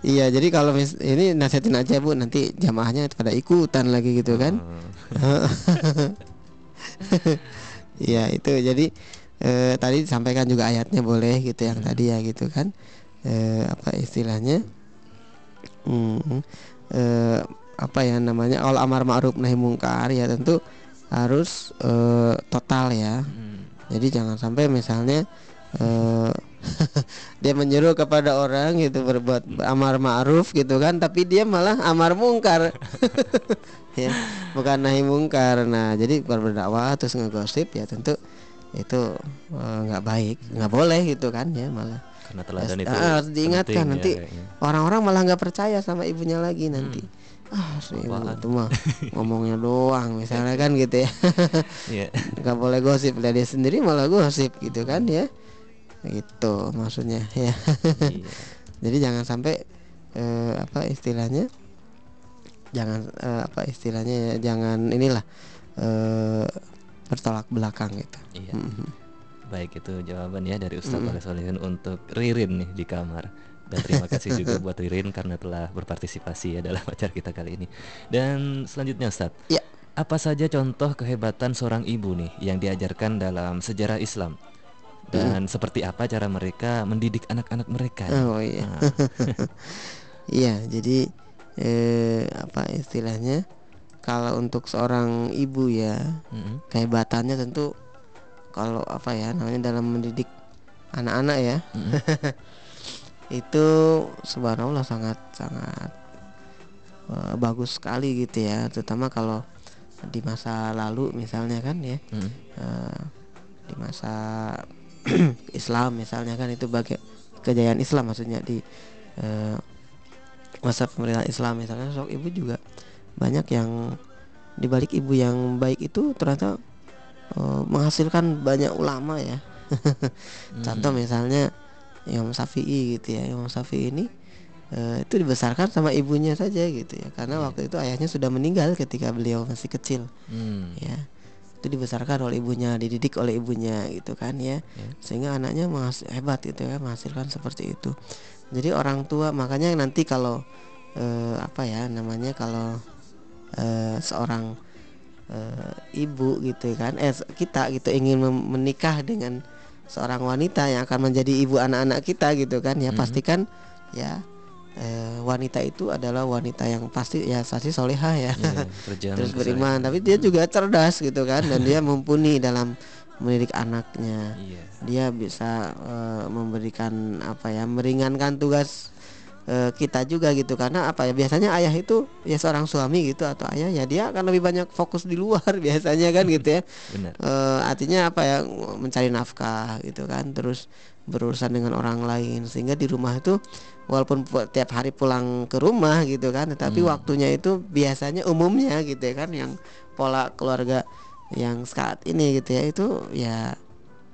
iya jadi kalau mis- ini nasihatin aja bu nanti jamaahnya pada ikutan lagi gitu kan Oh. Iya itu. Jadi eh, tadi disampaikan juga ayatnya boleh gitu yang tadi ya gitu kan. Eh, apa istilahnya? Hmm, eh, apa ya namanya? All amar ma'ruf nahi mungkar ya tentu harus eh, total ya. Hmm. jadi jangan sampai misalnya eh, (laughs) dia menyuruh kepada orang gitu berbuat amar ma'ruf gitu kan tapi dia malah amar mungkar. (laughs) Ya bukan nahi mungkar. Nah jadi berdakwah terus ngegosip ya tentu itu eh, nggak baik nggak boleh gitu kan ya malah. Karena teladan itu Ah, harus diingatkan. ya nanti kayaknya. orang-orang malah nggak percaya sama ibunya lagi nanti. Ah si ibu Apaan? itu mah (laughs) ngomongnya doang misalnya kan gitu ya. Iya. nggak boleh gosip. Lah dia sendiri malah gosip gitu kan ya gitu maksudnya ya Iya. (laughs) jadi jangan sampai eh, apa istilahnya jangan eh, apa istilahnya ya jangan inilah eh, bertolak belakang gitu Iya. Mhm. Baik itu jawaban ya dari Ustaz Mm-mm. Oleh Solihin untuk Ririn nih di kamar. Dan terima kasih juga (laughs) buat Ririn karena telah berpartisipasi ya dalam acara kita kali ini. Dan selanjutnya Ustaz. Ya. Apa saja contoh kehebatan seorang ibu nih yang diajarkan dalam sejarah Islam? Dan seperti apa cara mereka mendidik anak-anak mereka? oh iya Nah, (laughs) Iya, jadi eh, apa istilahnya? Kalau untuk seorang ibu ya, mm-mm. kehebatannya tentu kalau apa ya namanya dalam mendidik anak-anak ya, Mm-mm. (laughs) itu subhanallah sangat sangat eh, bagus sekali gitu ya, terutama kalau di masa lalu misalnya kan ya, Mm-mm. eh, di masa (clears throat) Islam misalnya kan itu bagi kejayaan Islam maksudnya di eh, masa pemerintahan Islam misalnya sok ibu juga banyak yang dibalik ibu yang baik itu ternyata eh, menghasilkan banyak ulama ya. (laughs) Contoh misalnya Imam Syafi'i gitu ya Imam Syafi'i ini eh, itu dibesarkan sama ibunya saja gitu ya karena waktu itu ayahnya sudah meninggal ketika beliau masih kecil. Hmm. ya itu dibesarkan oleh ibunya dididik oleh ibunya gitu kan ya Ya. sehingga anaknya menghas- hebat gitu ya menghasilkan seperti itu jadi orang tua makanya nanti kalau eh, apa ya namanya kalau eh, seorang eh, ibu gitu kan eh kita gitu ingin menikah dengan seorang wanita yang akan menjadi ibu anak-anak kita gitu kan ya Mhm. pastikan ya eh, wanita itu adalah wanita yang pasti ya pasti solehah ya. Iya, (laughs) terus beriman. tapi dia juga cerdas gitu kan dan dia (laughs) mumpuni dalam mendidik anaknya. Iya. dia bisa eh, memberikan apa ya meringankan tugas eh, kita juga gitu. Karena apa ya biasanya ayah itu ya seorang suami gitu atau ayah ya dia akan lebih banyak fokus di luar (laughs) biasanya kan gitu ya. Benar. Eh, artinya apa ya mencari nafkah gitu kan. Terus berurusan dengan orang lain sehingga di rumah itu walaupun pu- tiap hari pulang ke rumah gitu kan tetapi Hmm. waktunya itu biasanya umumnya gitu ya kan yang pola keluarga yang saat ini gitu ya itu ya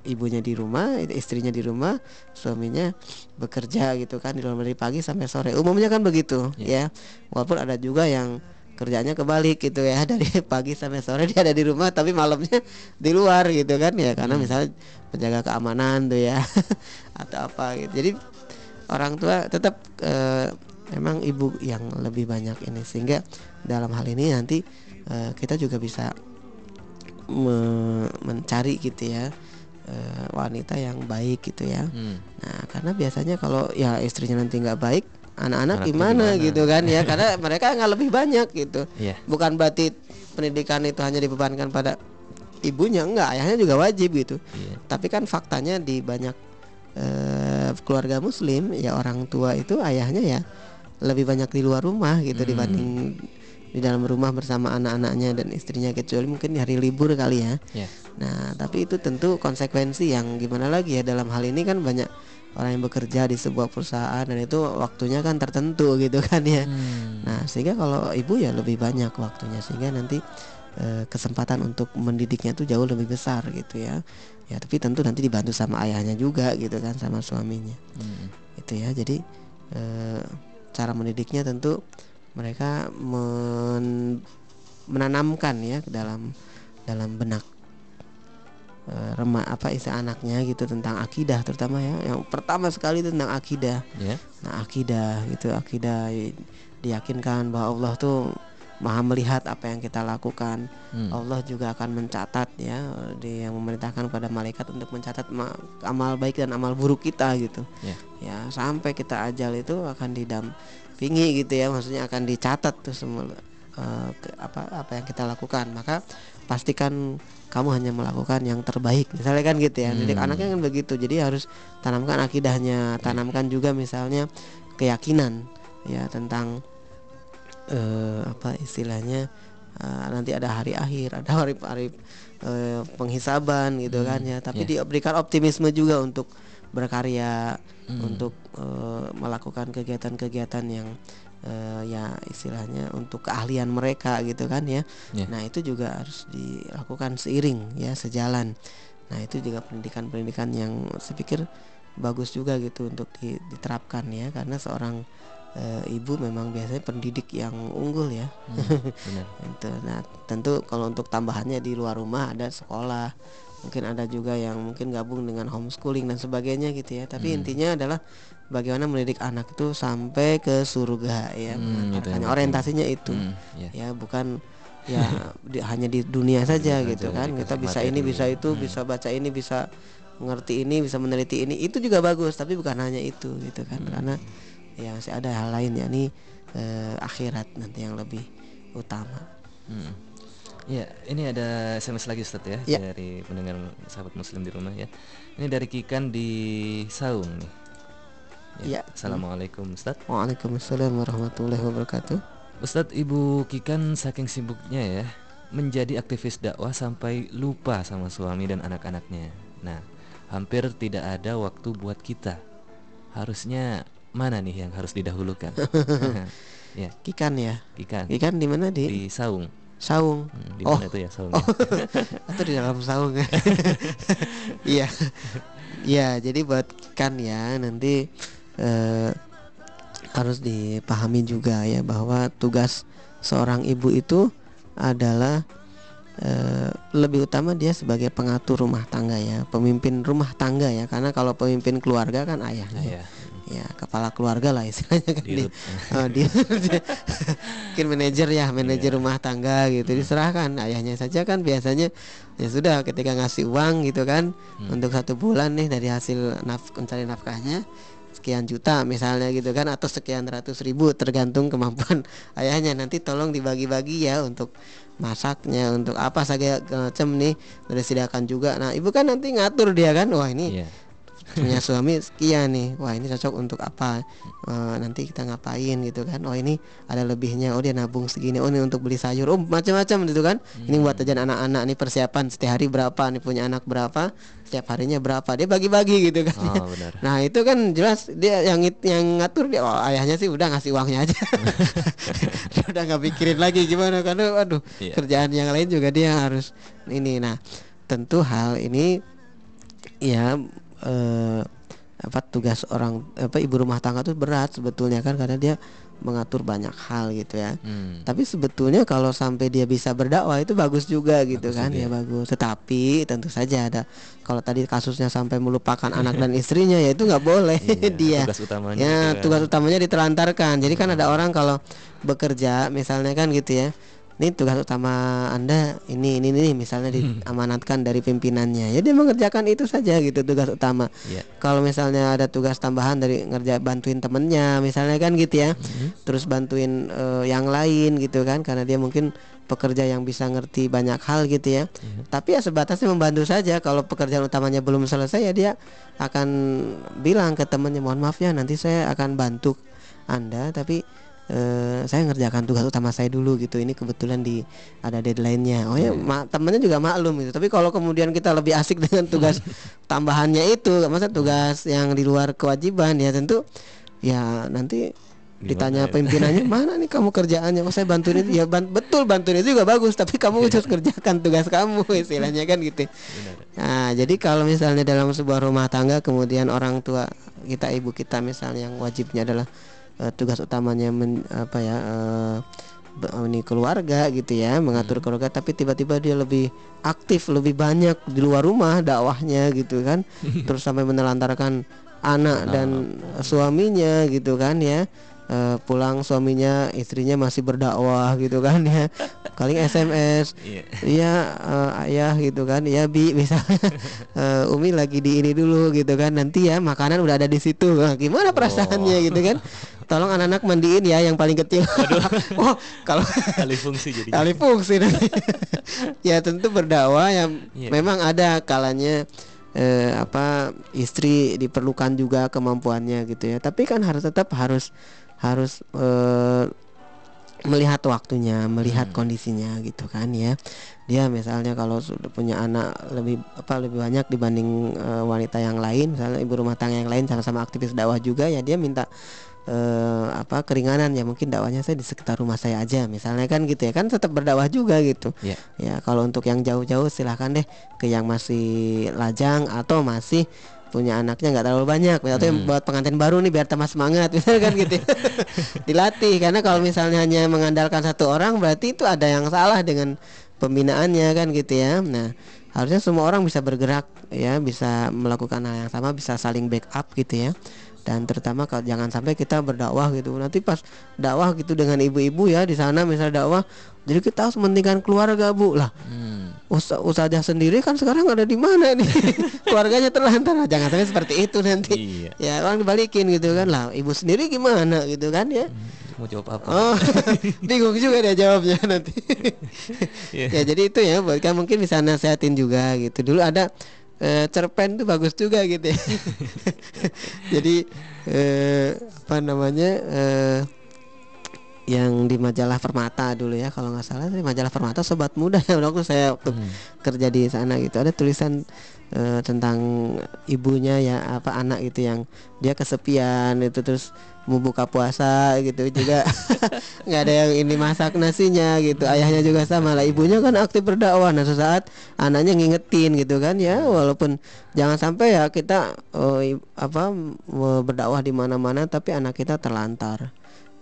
ibunya di rumah istrinya di rumah suaminya bekerja gitu kan di luar dari pagi sampai sore umumnya kan begitu Iya. ya walaupun ada juga yang kerjanya kebalik gitu ya. (laughs) Dari pagi sampai sore dia ada di rumah tapi malamnya di luar gitu kan ya. Karena misalnya penjaga keamanan tuh ya (laughs) atau apa gitu. Jadi orang tua tetap eh, memang ibu yang lebih banyak ini. Sehingga dalam hal ini nanti eh, kita juga bisa me- mencari gitu ya eh, wanita yang baik gitu ya. Hmm. Nah, karena biasanya kalau ya istrinya nanti nggak baik, anak-anak gimana, gimana? gitu kan ya? Karena (laughs) mereka nggak lebih banyak gitu. Iya. Bukan berarti pendidikan itu hanya dibebankan pada ibunya, enggak, ayahnya juga wajib gitu. Iya. Tapi kan faktanya di banyak eh, keluarga Muslim ya orang tua itu ayahnya ya lebih banyak di luar rumah gitu Hmm. dibanding di dalam rumah bersama anak-anaknya dan istrinya kecuali mungkin di hari libur kali ya. Iya. Nah, tapi itu tentu konsekuensi yang gimana lagi ya dalam hal ini kan banyak orang yang bekerja di sebuah perusahaan dan itu waktunya kan tertentu (laughs) gitu kan ya. Hmm. Nah, sehingga kalau ibu ya lebih banyak waktunya sehingga nanti eh, kesempatan untuk mendidiknya itu jauh lebih besar gitu ya. Ya, tapi tentu nanti dibantu sama ayahnya juga gitu kan sama suaminya. Hmm. Itu ya. Jadi eh, cara mendidiknya tentu mereka men- menanamkan ya ke dalam dalam benak eh, rema apa istilah anaknya gitu tentang akidah terutama ya yang pertama sekali itu tentang akidah Ya. nah akidah gitu akidah diyakinkan bahwa Allah tuh maha melihat apa yang kita lakukan Hmm. Allah juga akan mencatat ya dia yang memerintahkan kepada malaikat untuk mencatat ma- amal baik dan amal buruk kita gitu Ya. ya sampai kita ajal itu akan didampingi gitu ya maksudnya akan dicatat tuh semua eh, ke- apa apa yang kita lakukan maka pastikan kamu hanya melakukan yang terbaik misalnya kan gitu ya jadi Hmm. anaknya kan begitu jadi harus tanamkan akidahnya tanamkan juga misalnya keyakinan ya tentang eh, apa istilahnya eh, nanti ada hari akhir ada hari hari eh, penghisaban gitu kan ya tapi ya. diberikan optimisme juga untuk berkarya Hmm. untuk eh, melakukan kegiatan-kegiatan yang eh, ya istilahnya untuk keahlian mereka gitu kan ya. Ya. Nah, itu juga harus dilakukan seiring ya sejalan. Nah, itu juga pendidikan-pendidikan yang saya pikir bagus juga gitu untuk di- diterapkan ya karena seorang eh, ibu memang biasanya pendidik yang unggul ya. Hmm. Benar. (laughs) Nah, tentu kalau untuk tambahannya di luar rumah ada sekolah. Mungkin ada juga yang mungkin gabung dengan homeschooling dan sebagainya gitu ya. Tapi Hmm. intinya adalah bagaimana mendidik anak itu sampai ke surga ya. Hmm, itu yang mengantarkannya. penting. orientasinya itu. Hmm, ya. Ya, bukan ya di- hanya di dunia saja Dunia gitu kan. Kita bisa ini, materi. bisa itu, Hmm. bisa baca ini, bisa mengerti ini, bisa meneliti ini. Itu juga bagus, tapi bukan hanya itu gitu kan. Hmm. Karena ya masih ada hal lain yakni eh, akhirat nanti yang lebih utama. Hmm. Ya, ini ada SMS lagi Ustaz ya, Ya. dari pendengar sahabat muslim di rumah ya. Ini dari Kikan di Saung nih. Ya. Assalamualaikum Ustaz. Waalaikumsalam warahmatullahi wabarakatuh. Ustadz Ibu Kikan saking sibuknya ya menjadi aktivis dakwah sampai lupa sama suami dan anak-anaknya. Nah, hampir tidak ada waktu buat kita. Harusnya mana nih yang harus didahulukan? (laughs) (laughs) ya, Kikan ya. Kikan Kikan di mana di? di Saung. Saung. Hmm, di Oh. itu ya Saung? Oh. (laughs) Atau di dalam saung. (laughs) Iya. Iya, jadi buat Kikan ya nanti eh, harus dipahami juga ya bahwa tugas seorang ibu itu adalah eh, lebih utama dia sebagai pengatur rumah tangga ya, pemimpin rumah tangga ya. Karena kalau pemimpin keluarga kan ayahnya. Nah, ya. kepala keluarga lah istilahnya kan Dirut. dia, oh, dia mungkin manajer ya manajer Iya. rumah tangga gitu diserahkan ayahnya saja kan biasanya ya sudah ketika ngasih uang gitu kan Hmm. untuk satu bulan nih dari hasil naf mencari nafkahnya sekian juta misalnya gitu kan atau sekian ratus ribu tergantung kemampuan (laughs) ayahnya nanti tolong dibagi-bagi ya untuk masaknya untuk apa saja macam nih dari disediakan juga nah ibu kan nanti ngatur dia kan wah ini Iya. Punya suami sekian nih. Wah ini cocok untuk apa? Eh, nanti kita ngapain gitu kan? Oh ini ada lebihnya. Oh dia nabung segini. Oh ini untuk beli sayur. Oh macam-macam gitu kan? Ini buat jajan anak-anak nih persiapan setiap hari berapa nih punya anak berapa setiap harinya berapa. Dia bagi-bagi gitu kan? Oh, benar. (laughs) nah itu kan jelas dia yang yang ngatur dia oh ayahnya sih udah ngasih uangnya aja. (laughs) (laughs) Dia udah nggak pikirin lagi gimana karena aduh Iya. kerjaan yang lain juga dia harus ini. Nah tentu hal ini ya eh, apa tugas orang apa ibu rumah tangga tuh berat sebetulnya kan karena dia mengatur banyak hal gitu ya. Hmm. Tapi sebetulnya kalau sampai dia bisa berdakwah itu bagus juga gitu Bagus kan juga ya ya. bagus. Tetapi tentu saja ada kalau tadi kasusnya sampai melupakan anak dan istrinya ya itu nggak boleh Iya, (laughs) dia. tugas utamanya ya itu kan. tugas utamanya ditelantarkan. Jadi kan ada orang kalau bekerja misalnya kan gitu ya. Ini tugas utama anda ini ini ini misalnya diamanatkan dari pimpinannya. Ya dia mengerjakan itu saja gitu tugas utama. Iya. kalau misalnya ada tugas tambahan dari ngerja bantuin temennya misalnya kan gitu ya. Terus bantuin eh, yang lain gitu kan karena dia mungkin pekerja yang bisa ngerti banyak hal gitu ya. Tapi ya sebatasnya membantu saja. Kalau pekerjaan utamanya belum selesai ya dia akan bilang ke temennya mohon maaf ya nanti saya akan bantu anda tapi eh, saya ngerjakan tugas utama saya dulu gitu. Ini kebetulan di ada deadline-nya. Oh ya ma- temennya juga maklum gitu. Tapi kalau kemudian kita lebih asik (laughs) dengan tugas (laughs) tambahannya itu masa tugas yang di luar kewajiban ya tentu ya nanti Gimana ditanya ya? pimpinannya (laughs) mana nih kamu kerjaannya? Oh saya bantuin itu ya ban- betul bantuin itu juga bagus tapi kamu harus kerjakan tugas kamu istilahnya kan gitu. Nah, jadi kalau misalnya dalam sebuah rumah tangga kemudian orang tua kita ibu kita misalnya yang wajibnya adalah eh, tugas utamanya men- apa ya eh, be- ini keluarga gitu ya, mengatur keluarga tapi tiba-tiba dia lebih aktif, lebih banyak di luar rumah dakwahnya gitu kan. (laughs) Terus sampai menelantarkan anak dan suaminya gitu kan ya. Eh, pulang suaminya istrinya masih berdakwah gitu kan ya. (laughs) Paling SMS Iya. Iya eh, ayah gitu kan. Ya bi misalnya. (laughs) Eh, Umi lagi di ini dulu gitu kan. Nanti ya makanan udah ada di situ. Nah, gimana perasaannya gitu kan tolong anak-anak mandiin ya yang paling kecil (laughs) oh kalau (laughs) Alih fungsi jadi. alih fungsi nanti (laughs) ya tentu berdakwah yang Iya. memang ada kalanya eh, apa istri diperlukan juga kemampuannya gitu ya tapi kan harus tetap harus harus eh, melihat waktunya melihat Hmm. kondisinya gitu kan ya dia misalnya kalau sudah punya anak lebih apa lebih banyak dibanding eh, wanita yang lain misalnya ibu rumah tangga yang lain sama-sama aktivis dakwah juga ya dia minta eh, apa keringanan ya mungkin dakwahnya saya di sekitar rumah saya aja misalnya kan gitu ya kan tetap berdakwah juga gitu. Iya. ya kalau untuk yang jauh-jauh silahkan deh ke yang masih lajang atau masih punya anaknya nggak terlalu banyak. Atau yang Hmm. buat pengantin baru nih biar tambah semangat (laughs) misalnya kan gitu. Dilatih karena kalau misalnya hanya mengandalkan satu orang berarti itu ada yang salah dengan pembinaannya kan gitu ya. Nah harusnya semua orang bisa bergerak ya bisa melakukan hal yang sama bisa saling backup gitu ya dan terutama kalau jangan sampai kita berdakwah gitu. Nanti pas dakwah gitu dengan ibu-ibu ya di sana misalnya dakwah jadi kita harus mementingkan keluarga bu. Lah Hmm. Usa usahanya sendiri kan sekarang ada di mana nih? (laughs) Keluarganya terlantar. Jangan sampai seperti itu nanti. Iya. ya orang dibalikin gitu kan. Lah ibu sendiri gimana gitu kan ya? Mau jawab apa? oh (laughs) bingung juga dia jawabnya nanti. (laughs) Iya. ya jadi itu ya buat kamu mungkin bisa nasihatin juga gitu. Dulu ada eh, cerpen tuh bagus juga gitu ya. (laughs) Jadi eh, apa namanya eh, yang di majalah Permata dulu ya kalau nggak salah. Di majalah Permata sobat muda ya (laughs) waktu saya waktu Hmm. kerja di sana gitu. Ada tulisan eh, tentang ibunya ya apa anak gitu yang dia kesepian itu terus mau buka puasa gitu. Juga (laughs) nggak ada yang ini masak nasinya gitu. Ayahnya juga sama lah. Ibunya kan aktif berdakwah. Nah sesaat anaknya ngingetin gitu kan ya. Walaupun jangan sampai ya kita i- apa berdakwah di mana-mana tapi anak kita terlantar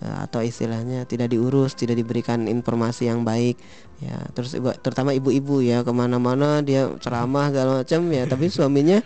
atau istilahnya tidak diurus, tidak diberikan informasi yang baik, ya terus ibu- terutama ibu-ibu ya ke mana-mana dia ceramah segala macam ya, tapi (laughs) suaminya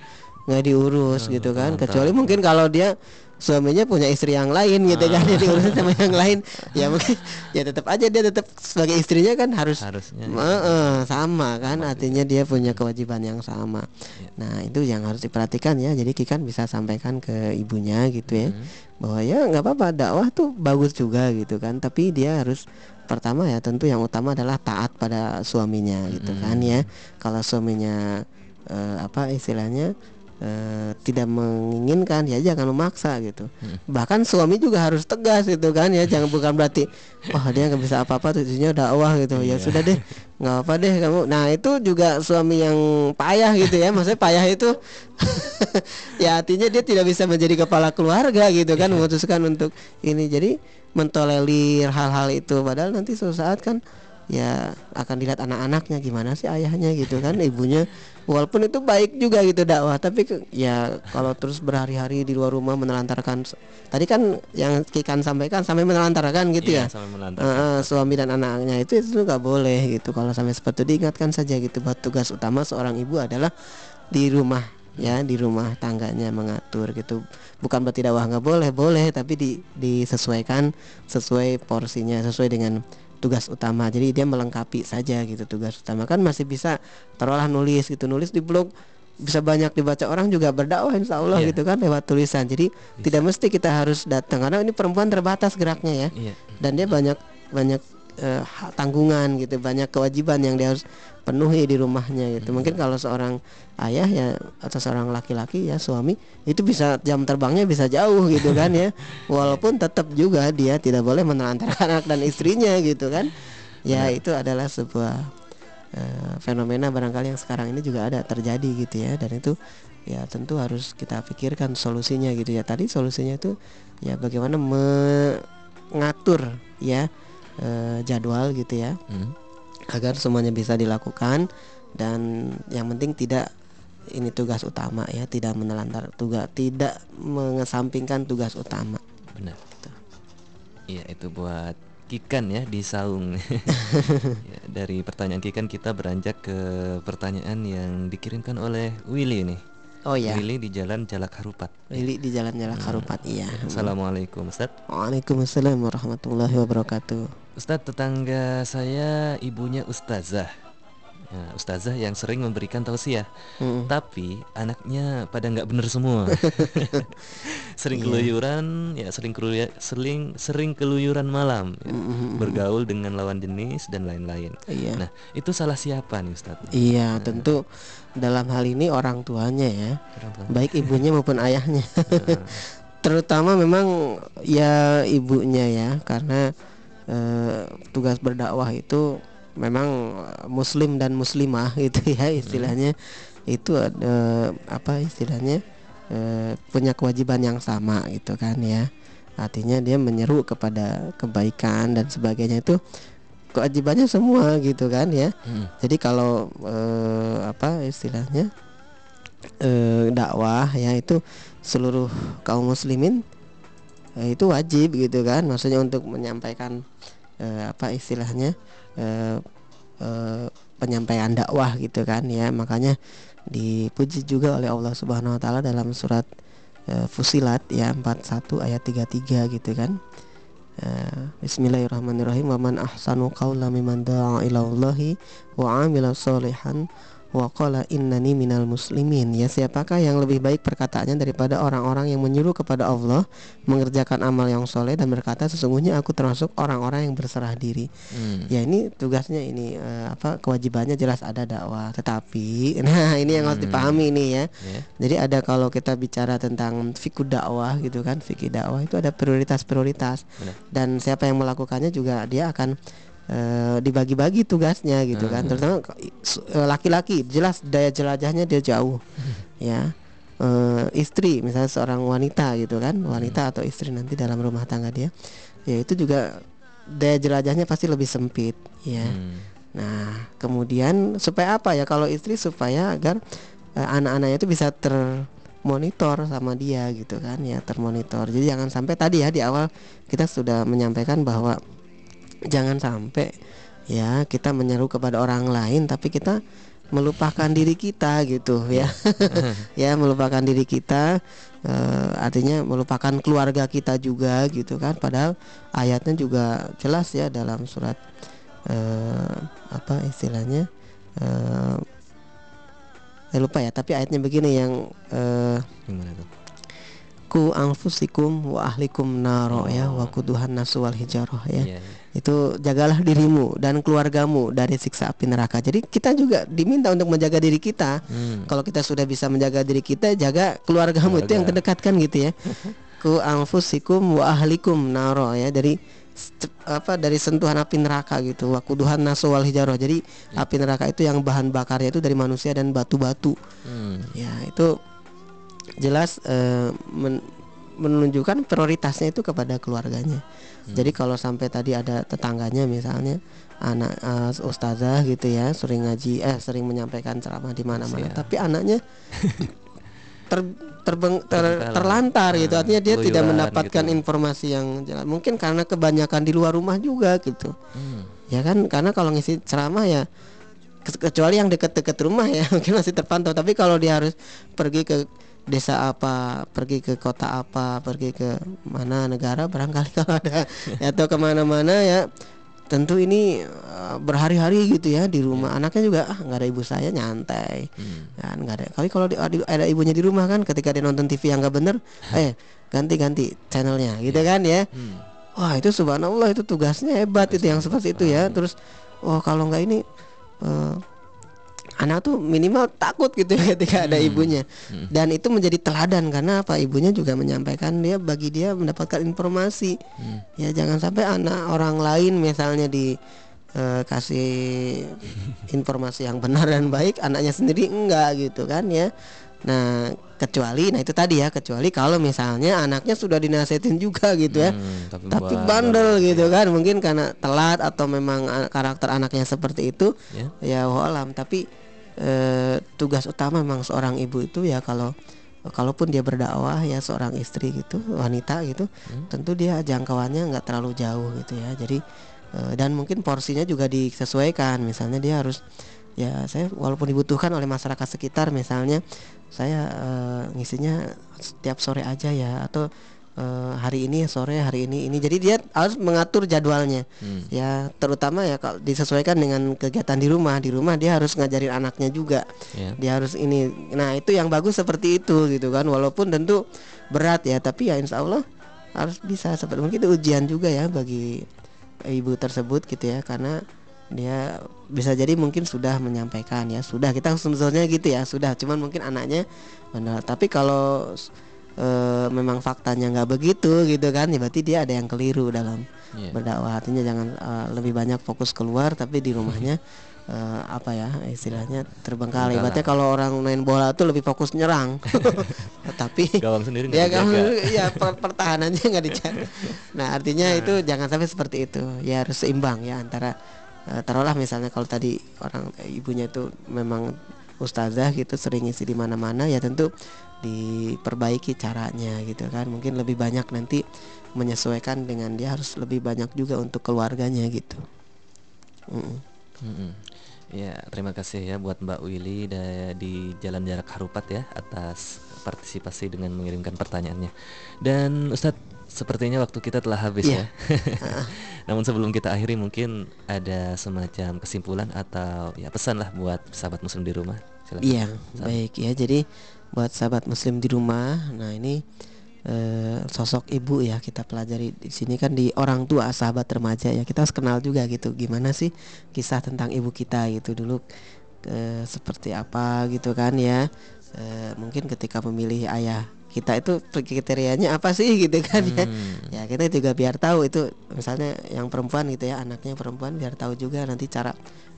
nggak diurus gitu kan. kecuali mungkin kalau dia suaminya punya istri yang lain gitu kan Ah. jadi urusan sama yang lain ya (laughs) mungkin ya tetap aja dia tetap sebagai istrinya kan harus Harusnya. Eh, sama kan artinya dia punya kewajiban yang sama Ya. nah itu yang harus diperhatikan ya jadi Kikan bisa sampaikan ke ibunya gitu ya Hmm. bahwa ya nggak apa-apa dakwah tuh bagus juga gitu kan tapi dia harus pertama ya tentu yang utama adalah taat pada suaminya gitu Mm-mm. kan ya kalau suaminya eh, apa istilahnya eh, tidak menginginkan ya jangan memaksa gitu. Mm. bahkan suami juga harus tegas gitu kan ya jangan bukan berarti wah dia nggak bisa apa-apa tujuannya dakwah gitu. Ya Iya. sudah deh nggak apa deh kamu. Nah itu juga suami yang payah gitu ya maksudnya payah itu (laughs) ya artinya dia tidak bisa menjadi kepala keluarga gitu kan memutuskan untuk ini. Jadi mentolerir hal-hal itu padahal nanti suatu saat kan ya akan dilihat anak-anaknya gimana sih ayahnya gitu kan ibunya. Walaupun itu baik juga gitu dakwah. Tapi ya kalau terus berhari-hari di luar rumah menelantarkan tadi kan yang Kikan sampaikan sampai menelantarkan gitu Iya, ya. sampai melantar. Eh, eh, suami dan anaknya itu itu nggak boleh gitu. Kalau sampai seperti itu diingatkan saja gitu. Bahwa tugas utama seorang ibu adalah di rumah ya di rumah tangganya mengatur gitu. Bukan berarti dakwah nggak boleh boleh tapi di disesuaikan sesuai porsinya sesuai dengan tugas utama. Jadi dia melengkapi saja gitu tugas utama. Kan masih bisa taruhlah nulis gitu. Nulis di blog bisa banyak dibaca. Orang juga berdakwah insya Allah Iya. gitu kan lewat tulisan. Jadi tidak mesti kita harus datang karena ini perempuan terbatas geraknya ya. Iya. dan dia banyak banyak eh, tanggungan gitu banyak kewajiban yang dia harus penuhi di rumahnya gitu. Mungkin kalau seorang ayah ya atau seorang laki-laki ya suami itu bisa jam terbangnya bisa jauh gitu kan ya. (laughs) Walaupun tetap juga dia tidak boleh menelantarkan (laughs) anak dan istrinya gitu kan. Ya itu adalah sebuah eh, fenomena barangkali yang sekarang ini juga ada terjadi gitu ya. Dan itu ya tentu harus kita pikirkan solusinya gitu ya. Tadi solusinya itu ya bagaimana mengatur ya eh, jadwal gitu ya Hmm. agar semuanya bisa dilakukan dan yang penting tidak ini tugas utama ya tidak menelantar tugas tidak mengesampingkan tugas utama Benar. Iya, itu buat Kikan ya di Saung. (laughs) (laughs) Ya, dari pertanyaan Kikan kita beranjak ke pertanyaan yang dikirimkan oleh Willy nih. oh ya Willy di Jalan Jalak Harupat. Lili di jalan jalan Karupat iya Assalamualaikum Ustaz. Waalaikumsalam warahmatullahi wabarakatuh Ustaz tetangga saya ibunya ustazah. Ya, ustazah yang sering memberikan tausiah, Mm. tapi anaknya pada nggak bener semua. (laughs) (laughs) sering Iya. keluyuran, ya sering keluyuran, sering sering keluyuran malam, ya. Mm-mm. bergaul dengan lawan jenis dan lain-lain. iya Nah, itu salah siapa nih Ustaz? iya tentu dalam hal ini orang tuanya ya Orang tua. baik ibunya maupun ayahnya (laughs) Nah, terutama memang ya ibunya ya karena eh, tugas berdakwah itu memang eh, muslim dan muslimah (laughs) gitu ya istilahnya. Itu ada apa istilahnya eh, punya kewajiban yang sama gitu kan ya. Artinya dia menyeru kepada kebaikan dan sebagainya. Itu kewajibannya semua gitu kan ya. Mm, jadi kalau eh, apa istilahnya eh, dakwah ya itu seluruh kaum muslimin eh, itu wajib gitu kan. Maksudnya untuk menyampaikan eh, apa istilahnya eh, eh, penyampaian dakwah gitu kan ya. Makanya dipuji juga oleh Allah Subhanahu wa taala dalam surat eh, Fusilat ya 41 ayat 33 gitu kan. Eh, Bismillahirrahmanirrahim. Wa man ahsanu qawla mimman da'a ila Allahi wa amila wa qala innani minal muslimin ya siapakah yang lebih baik perkataannya daripada orang-orang yang menyuruh kepada Allah mengerjakan amal yang soleh dan berkata sesungguhnya aku termasuk orang-orang yang berserah diri mm. ya ini tugasnya ini eh, apa kewajibannya jelas ada dakwah tetapi (laughs) nah ini yang harus Hmm. dipahami ini ya Ya. jadi ada kalau kita bicara tentang fikih dakwah gitu kan fikih dakwah itu ada prioritas-prioritas dan siapa yang melakukannya juga dia akan eh, dibagi-bagi tugasnya gitu kan Hmm. terutama eh, laki-laki jelas daya jelajahnya dia jauh ya Eh, istri misalnya seorang wanita gitu kan wanita atau istri nanti dalam rumah tangga dia ya itu juga daya jelajahnya pasti lebih sempit ya Mm. Nah, kemudian supaya apa ya? Kalau istri supaya agar eh, anak-anaknya itu bisa termonitor sama dia gitu kan ya, termonitor. Jadi jangan sampai tadi ya di awal kita sudah menyampaikan bahwa jangan sampai ya kita menyeru kepada orang lain tapi kita melupakan diri kita gitu ya (laughs) ya melupakan diri kita eh, artinya melupakan keluarga kita juga gitu kan padahal ayatnya juga jelas ya dalam surat eh, apa istilahnya eh, saya lupa ya tapi ayatnya begini yang eh, Gimana tuh? ku anfusikum wa ahlikum naro ya wa kuduhan nasu wal hijarah ya Iya, iya. Itu jagalah dirimu dan keluargamu dari siksa api neraka. Jadi kita juga diminta untuk menjaga diri kita. Hmm. kalau kita sudah bisa menjaga diri kita jaga keluargamu. Itu yang Keluarga. terdekat kan gitu ya. (laughs) Ku anfusikum wa ahlikum naro ya. Dari apa dari sentuhan api neraka gitu. Wa kuduhan nasu wal hijarah jadi api neraka itu yang bahan bakarnya itu dari manusia dan batu-batu. Hmm. ya itu jelas eh, men- menunjukkan prioritasnya itu kepada keluarganya jadi kalau sampai tadi ada tetangganya misalnya anak eh, ustazah gitu ya sering ngaji eh sering menyampaikan ceramah di mana-mana tapi anaknya (laughs) ter, terbeng- ter- terlantar gitu. Ah, artinya dia tidak mendapatkan gitu. informasi yang jelas. Mungkin karena kebanyakan di luar rumah juga gitu. Hmm. ya kan? Karena kalau ngisi ceramah ya ke- kecuali yang dekat-dekat rumah ya (laughs) mungkin masih terpantau. Tapi kalau dia harus pergi ke desa apa pergi ke kota apa pergi ke mana negara barangkali kalau ada (laughs) atau ke mana-mana ya tentu ini eh, berhari-hari gitu ya di rumah. Anaknya juga ah nggak ada ibu saya nyantai. Hmm. kan nggak ada. Kalau kalau di- ada, ibunya di rumah kan ketika dia nonton TV yang nggak bener (laughs) eh ganti-ganti channelnya gitu kan ya. Hmm. Wah itu subhanallah itu tugasnya hebat itu yang seperti itu ya. Terus wah kalau nggak ini eh, anak tuh minimal takut gitu ya ketika ada ibunya. Hmm. Dan itu menjadi teladan karena apa ibunya juga menyampaikan dia bagi dia mendapatkan informasi. Hmm. Ya jangan sampai anak orang lain misalnya di eh, kasih informasi yang benar dan baik anaknya sendiri enggak gitu kan ya. Nah, kecuali nah itu tadi ya, kecuali kalau misalnya anaknya sudah dinasihatin juga gitu ya Hmm, tapi, tapi bandel. gitu kan mungkin karena telat atau memang karakter anaknya seperti itu Ya. ya walam tapi eh, tugas utama memang seorang ibu itu ya kalau kalaupun dia berdakwah ya seorang istri gitu wanita gitu Hmm. tentu dia jangkauannya nggak terlalu jauh gitu ya jadi eh, dan mungkin porsinya juga disesuaikan misalnya dia harus ya saya walaupun dibutuhkan oleh masyarakat sekitar misalnya saya eh, ngisinya setiap sore aja ya atau eh, hari ini sore hari ini ini. Jadi dia harus mengatur jadwalnya. Hmm. ya terutama ya kalau disesuaikan dengan kegiatan di rumah. Di rumah dia harus ngajarin anaknya juga. Ya. dia harus ini. Nah itu yang bagus seperti itu gitu kan. Walaupun tentu berat ya tapi ya insya Allah harus bisa seperti mungkin itu ujian juga ya bagi ibu tersebut gitu ya. Karena dia bisa jadi mungkin sudah menyampaikan ya. Sudah kita sebetulnya gitu ya. Sudah cuman mungkin anaknya benar tapi kalau eh, memang faktanya nggak begitu gitu kan ya berarti dia ada yang keliru dalam Iya. berdakwah. Artinya jangan eh, lebih banyak fokus keluar tapi di rumahnya (laughs) eh, apa ya istilahnya terbengkalai. Ibaratnya kalau orang main bola tuh lebih fokus nyerang. (laughs) Tapi Gawang sendiri ya dijaga. (laughs) ya per- pertahanannya nggak dijaga. Nah artinya itu jangan sampai seperti itu. Ya harus seimbang ya antara eh, taruhlah misalnya kalau tadi orang ibunya itu memang ustazah gitu sering isi di mana-mana ya tentu diperbaiki caranya gitu kan mungkin lebih banyak nanti menyesuaikan dengan dia harus lebih banyak juga untuk keluarganya gitu Mm-mm. Mm-mm. Ya, terima kasih ya buat Mbak Willy di Jalan Jarak Harupat ya atas partisipasi dengan mengirimkan pertanyaannya. Dan Ustadz, sepertinya waktu kita telah habis Iya. ya. (laughs) Namun sebelum kita akhiri mungkin ada semacam kesimpulan atau ya pesan lah buat sahabat muslim di rumah. Iya, baik ya. Jadi buat sahabat muslim di rumah, nah ini eh, sosok ibu ya kita pelajari. Di sini kan di orang tua sahabat remaja ya kita harus kenal juga gitu. Gimana sih kisah tentang ibu kita gitu dulu eh, seperti apa gitu kan ya. Eh, mungkin ketika memilih ayah kita itu kriterianya apa sih gitu kan ya Hmm. ya kita juga biar tahu itu misalnya yang perempuan gitu ya anaknya perempuan biar tahu juga nanti cara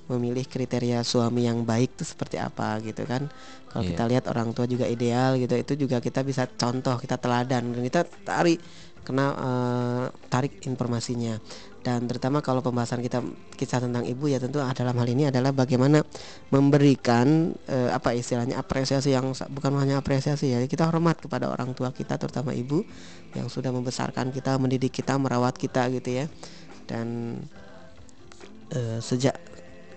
memilih kriteria suami yang baik itu seperti apa gitu kan kalau Iya. kita lihat orang tua juga ideal gitu itu juga kita bisa contoh kita teladan dan kita tarik kena eh, tarik informasinya dan terutama kalau pembahasan kita kisah tentang ibu ya tentu dalam hal ini adalah bagaimana memberikan eh, apa istilahnya apresiasi yang bukan hanya apresiasi ya kita hormat kepada orang tua kita terutama ibu yang sudah membesarkan kita mendidik kita merawat kita gitu ya. Dan eh, sejak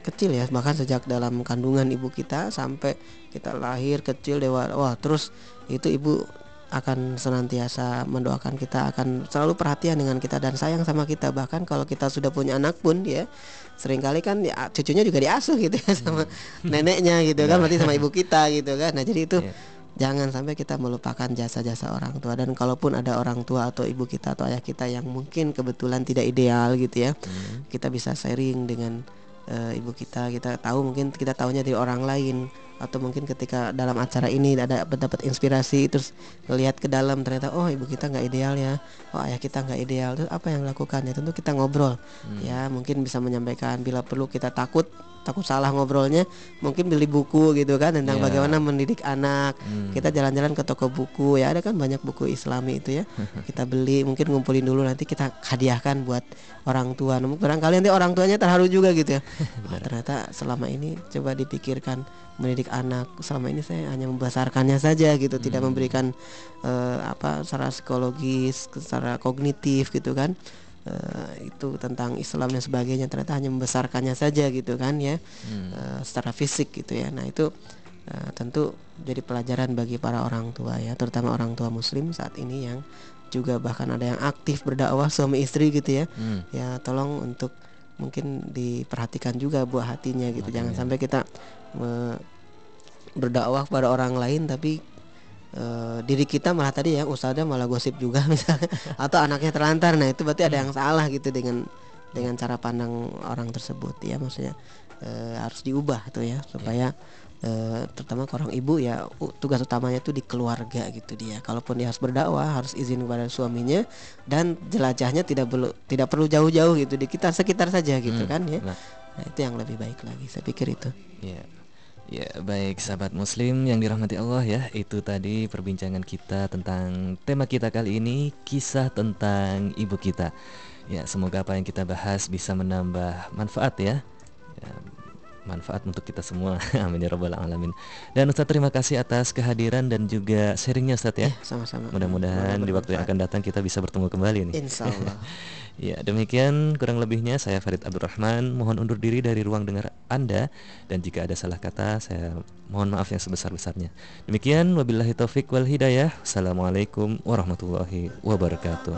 kecil ya bahkan sejak dalam kandungan ibu kita sampai kita lahir kecil dewa wah terus itu ibu akan senantiasa mendoakan kita akan selalu perhatian dengan kita dan sayang sama kita. Bahkan kalau kita sudah punya anak pun ya sering kali kan ya, cucunya juga diasuh gitu ya sama neneknya gitu kan berarti sama ibu kita gitu kan. Nah jadi itu Iya. jangan sampai kita melupakan jasa-jasa orang tua. Dan kalaupun ada orang tua atau ibu kita atau ayah kita yang mungkin kebetulan tidak ideal gitu ya Hmm. kita bisa sharing dengan eh, ibu kita. Kita tahu mungkin kita tahunya dari orang lain atau mungkin ketika dalam acara ini ada mendapat inspirasi terus ngelihat ke dalam ternyata oh ibu kita nggak ideal ya. Oh ayah kita nggak ideal. Terus apa yang dilakukan? Ya tentu kita ngobrol. Ya mungkin bisa menyampaikan bila perlu kita takut takut salah ngobrolnya mungkin beli buku gitu kan tentang Ya. bagaimana mendidik anak. Hmm. kita jalan-jalan ke toko buku ya ada kan banyak buku islami itu ya. (laughs) Kita beli mungkin ngumpulin dulu nanti kita hadiahkan buat orang tua. Namun barangkali nanti orang tuanya terharu juga gitu ya. (laughs) Wah, ternyata selama ini coba dipikirkan mendidik anak. Selama ini saya hanya membesarkannya saja gitu tidak memberikan eh, apa secara psikologis secara kognitif gitu kan. Eh, itu tentang Islam dan sebagainya ternyata hanya membesarkannya saja gitu kan ya. Eh, secara fisik gitu ya. Nah itu eh, tentu jadi pelajaran bagi para orang tua ya terutama orang tua muslim saat ini yang juga bahkan ada yang aktif berdakwah suami istri gitu ya. Hmm. ya tolong untuk mungkin diperhatikan juga buah hatinya gitu. Jangan sampai kita berdakwah kepada orang lain tapi eh, diri kita malah tadi ya ustaznya malah gosip juga (laughs) misalnya. Atau anaknya terlantar. Nah itu berarti ada yang salah gitu dengan dengan cara pandang orang tersebut. Ya maksudnya eh, harus diubah tuh ya supaya eh, terutama ke orang ibu ya tugas utamanya tuh di keluarga gitu dia. Kalaupun dia harus berdakwah harus izin kepada suaminya dan jelajahnya tidak perlu tidak perlu jauh-jauh gitu di kita sekitar saja gitu kan ya. Nah, nah, itu yang lebih baik lagi saya pikir itu. Ya, ya baik sahabat Muslim yang dirahmati Allah ya, itu tadi perbincangan kita tentang tema kita kali ini kisah tentang ibu kita. Ya, semoga apa yang kita bahas bisa menambah manfaat ya. Ya, manfaat untuk kita semua. (laughs) Amin ya rabbal alamin. Dan Ustadz terima kasih atas kehadiran dan juga sharingnya Ustadz ya. sama-sama Mudah-mudahan di waktu yang akan datang kita bisa bertemu kembali nih. Insya Allah (laughs) Ya, demikian kurang lebihnya saya Farid Abdurrahman mohon undur diri dari ruang dengar Anda dan jika ada salah kata saya mohon maaf yang sebesar-besarnya. Demikian wabillahi taufik wal hidayah. Assalamualaikum warahmatullahi wabarakatuh.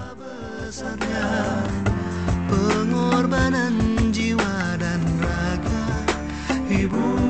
Pengorbanan jiwa dan raga ibu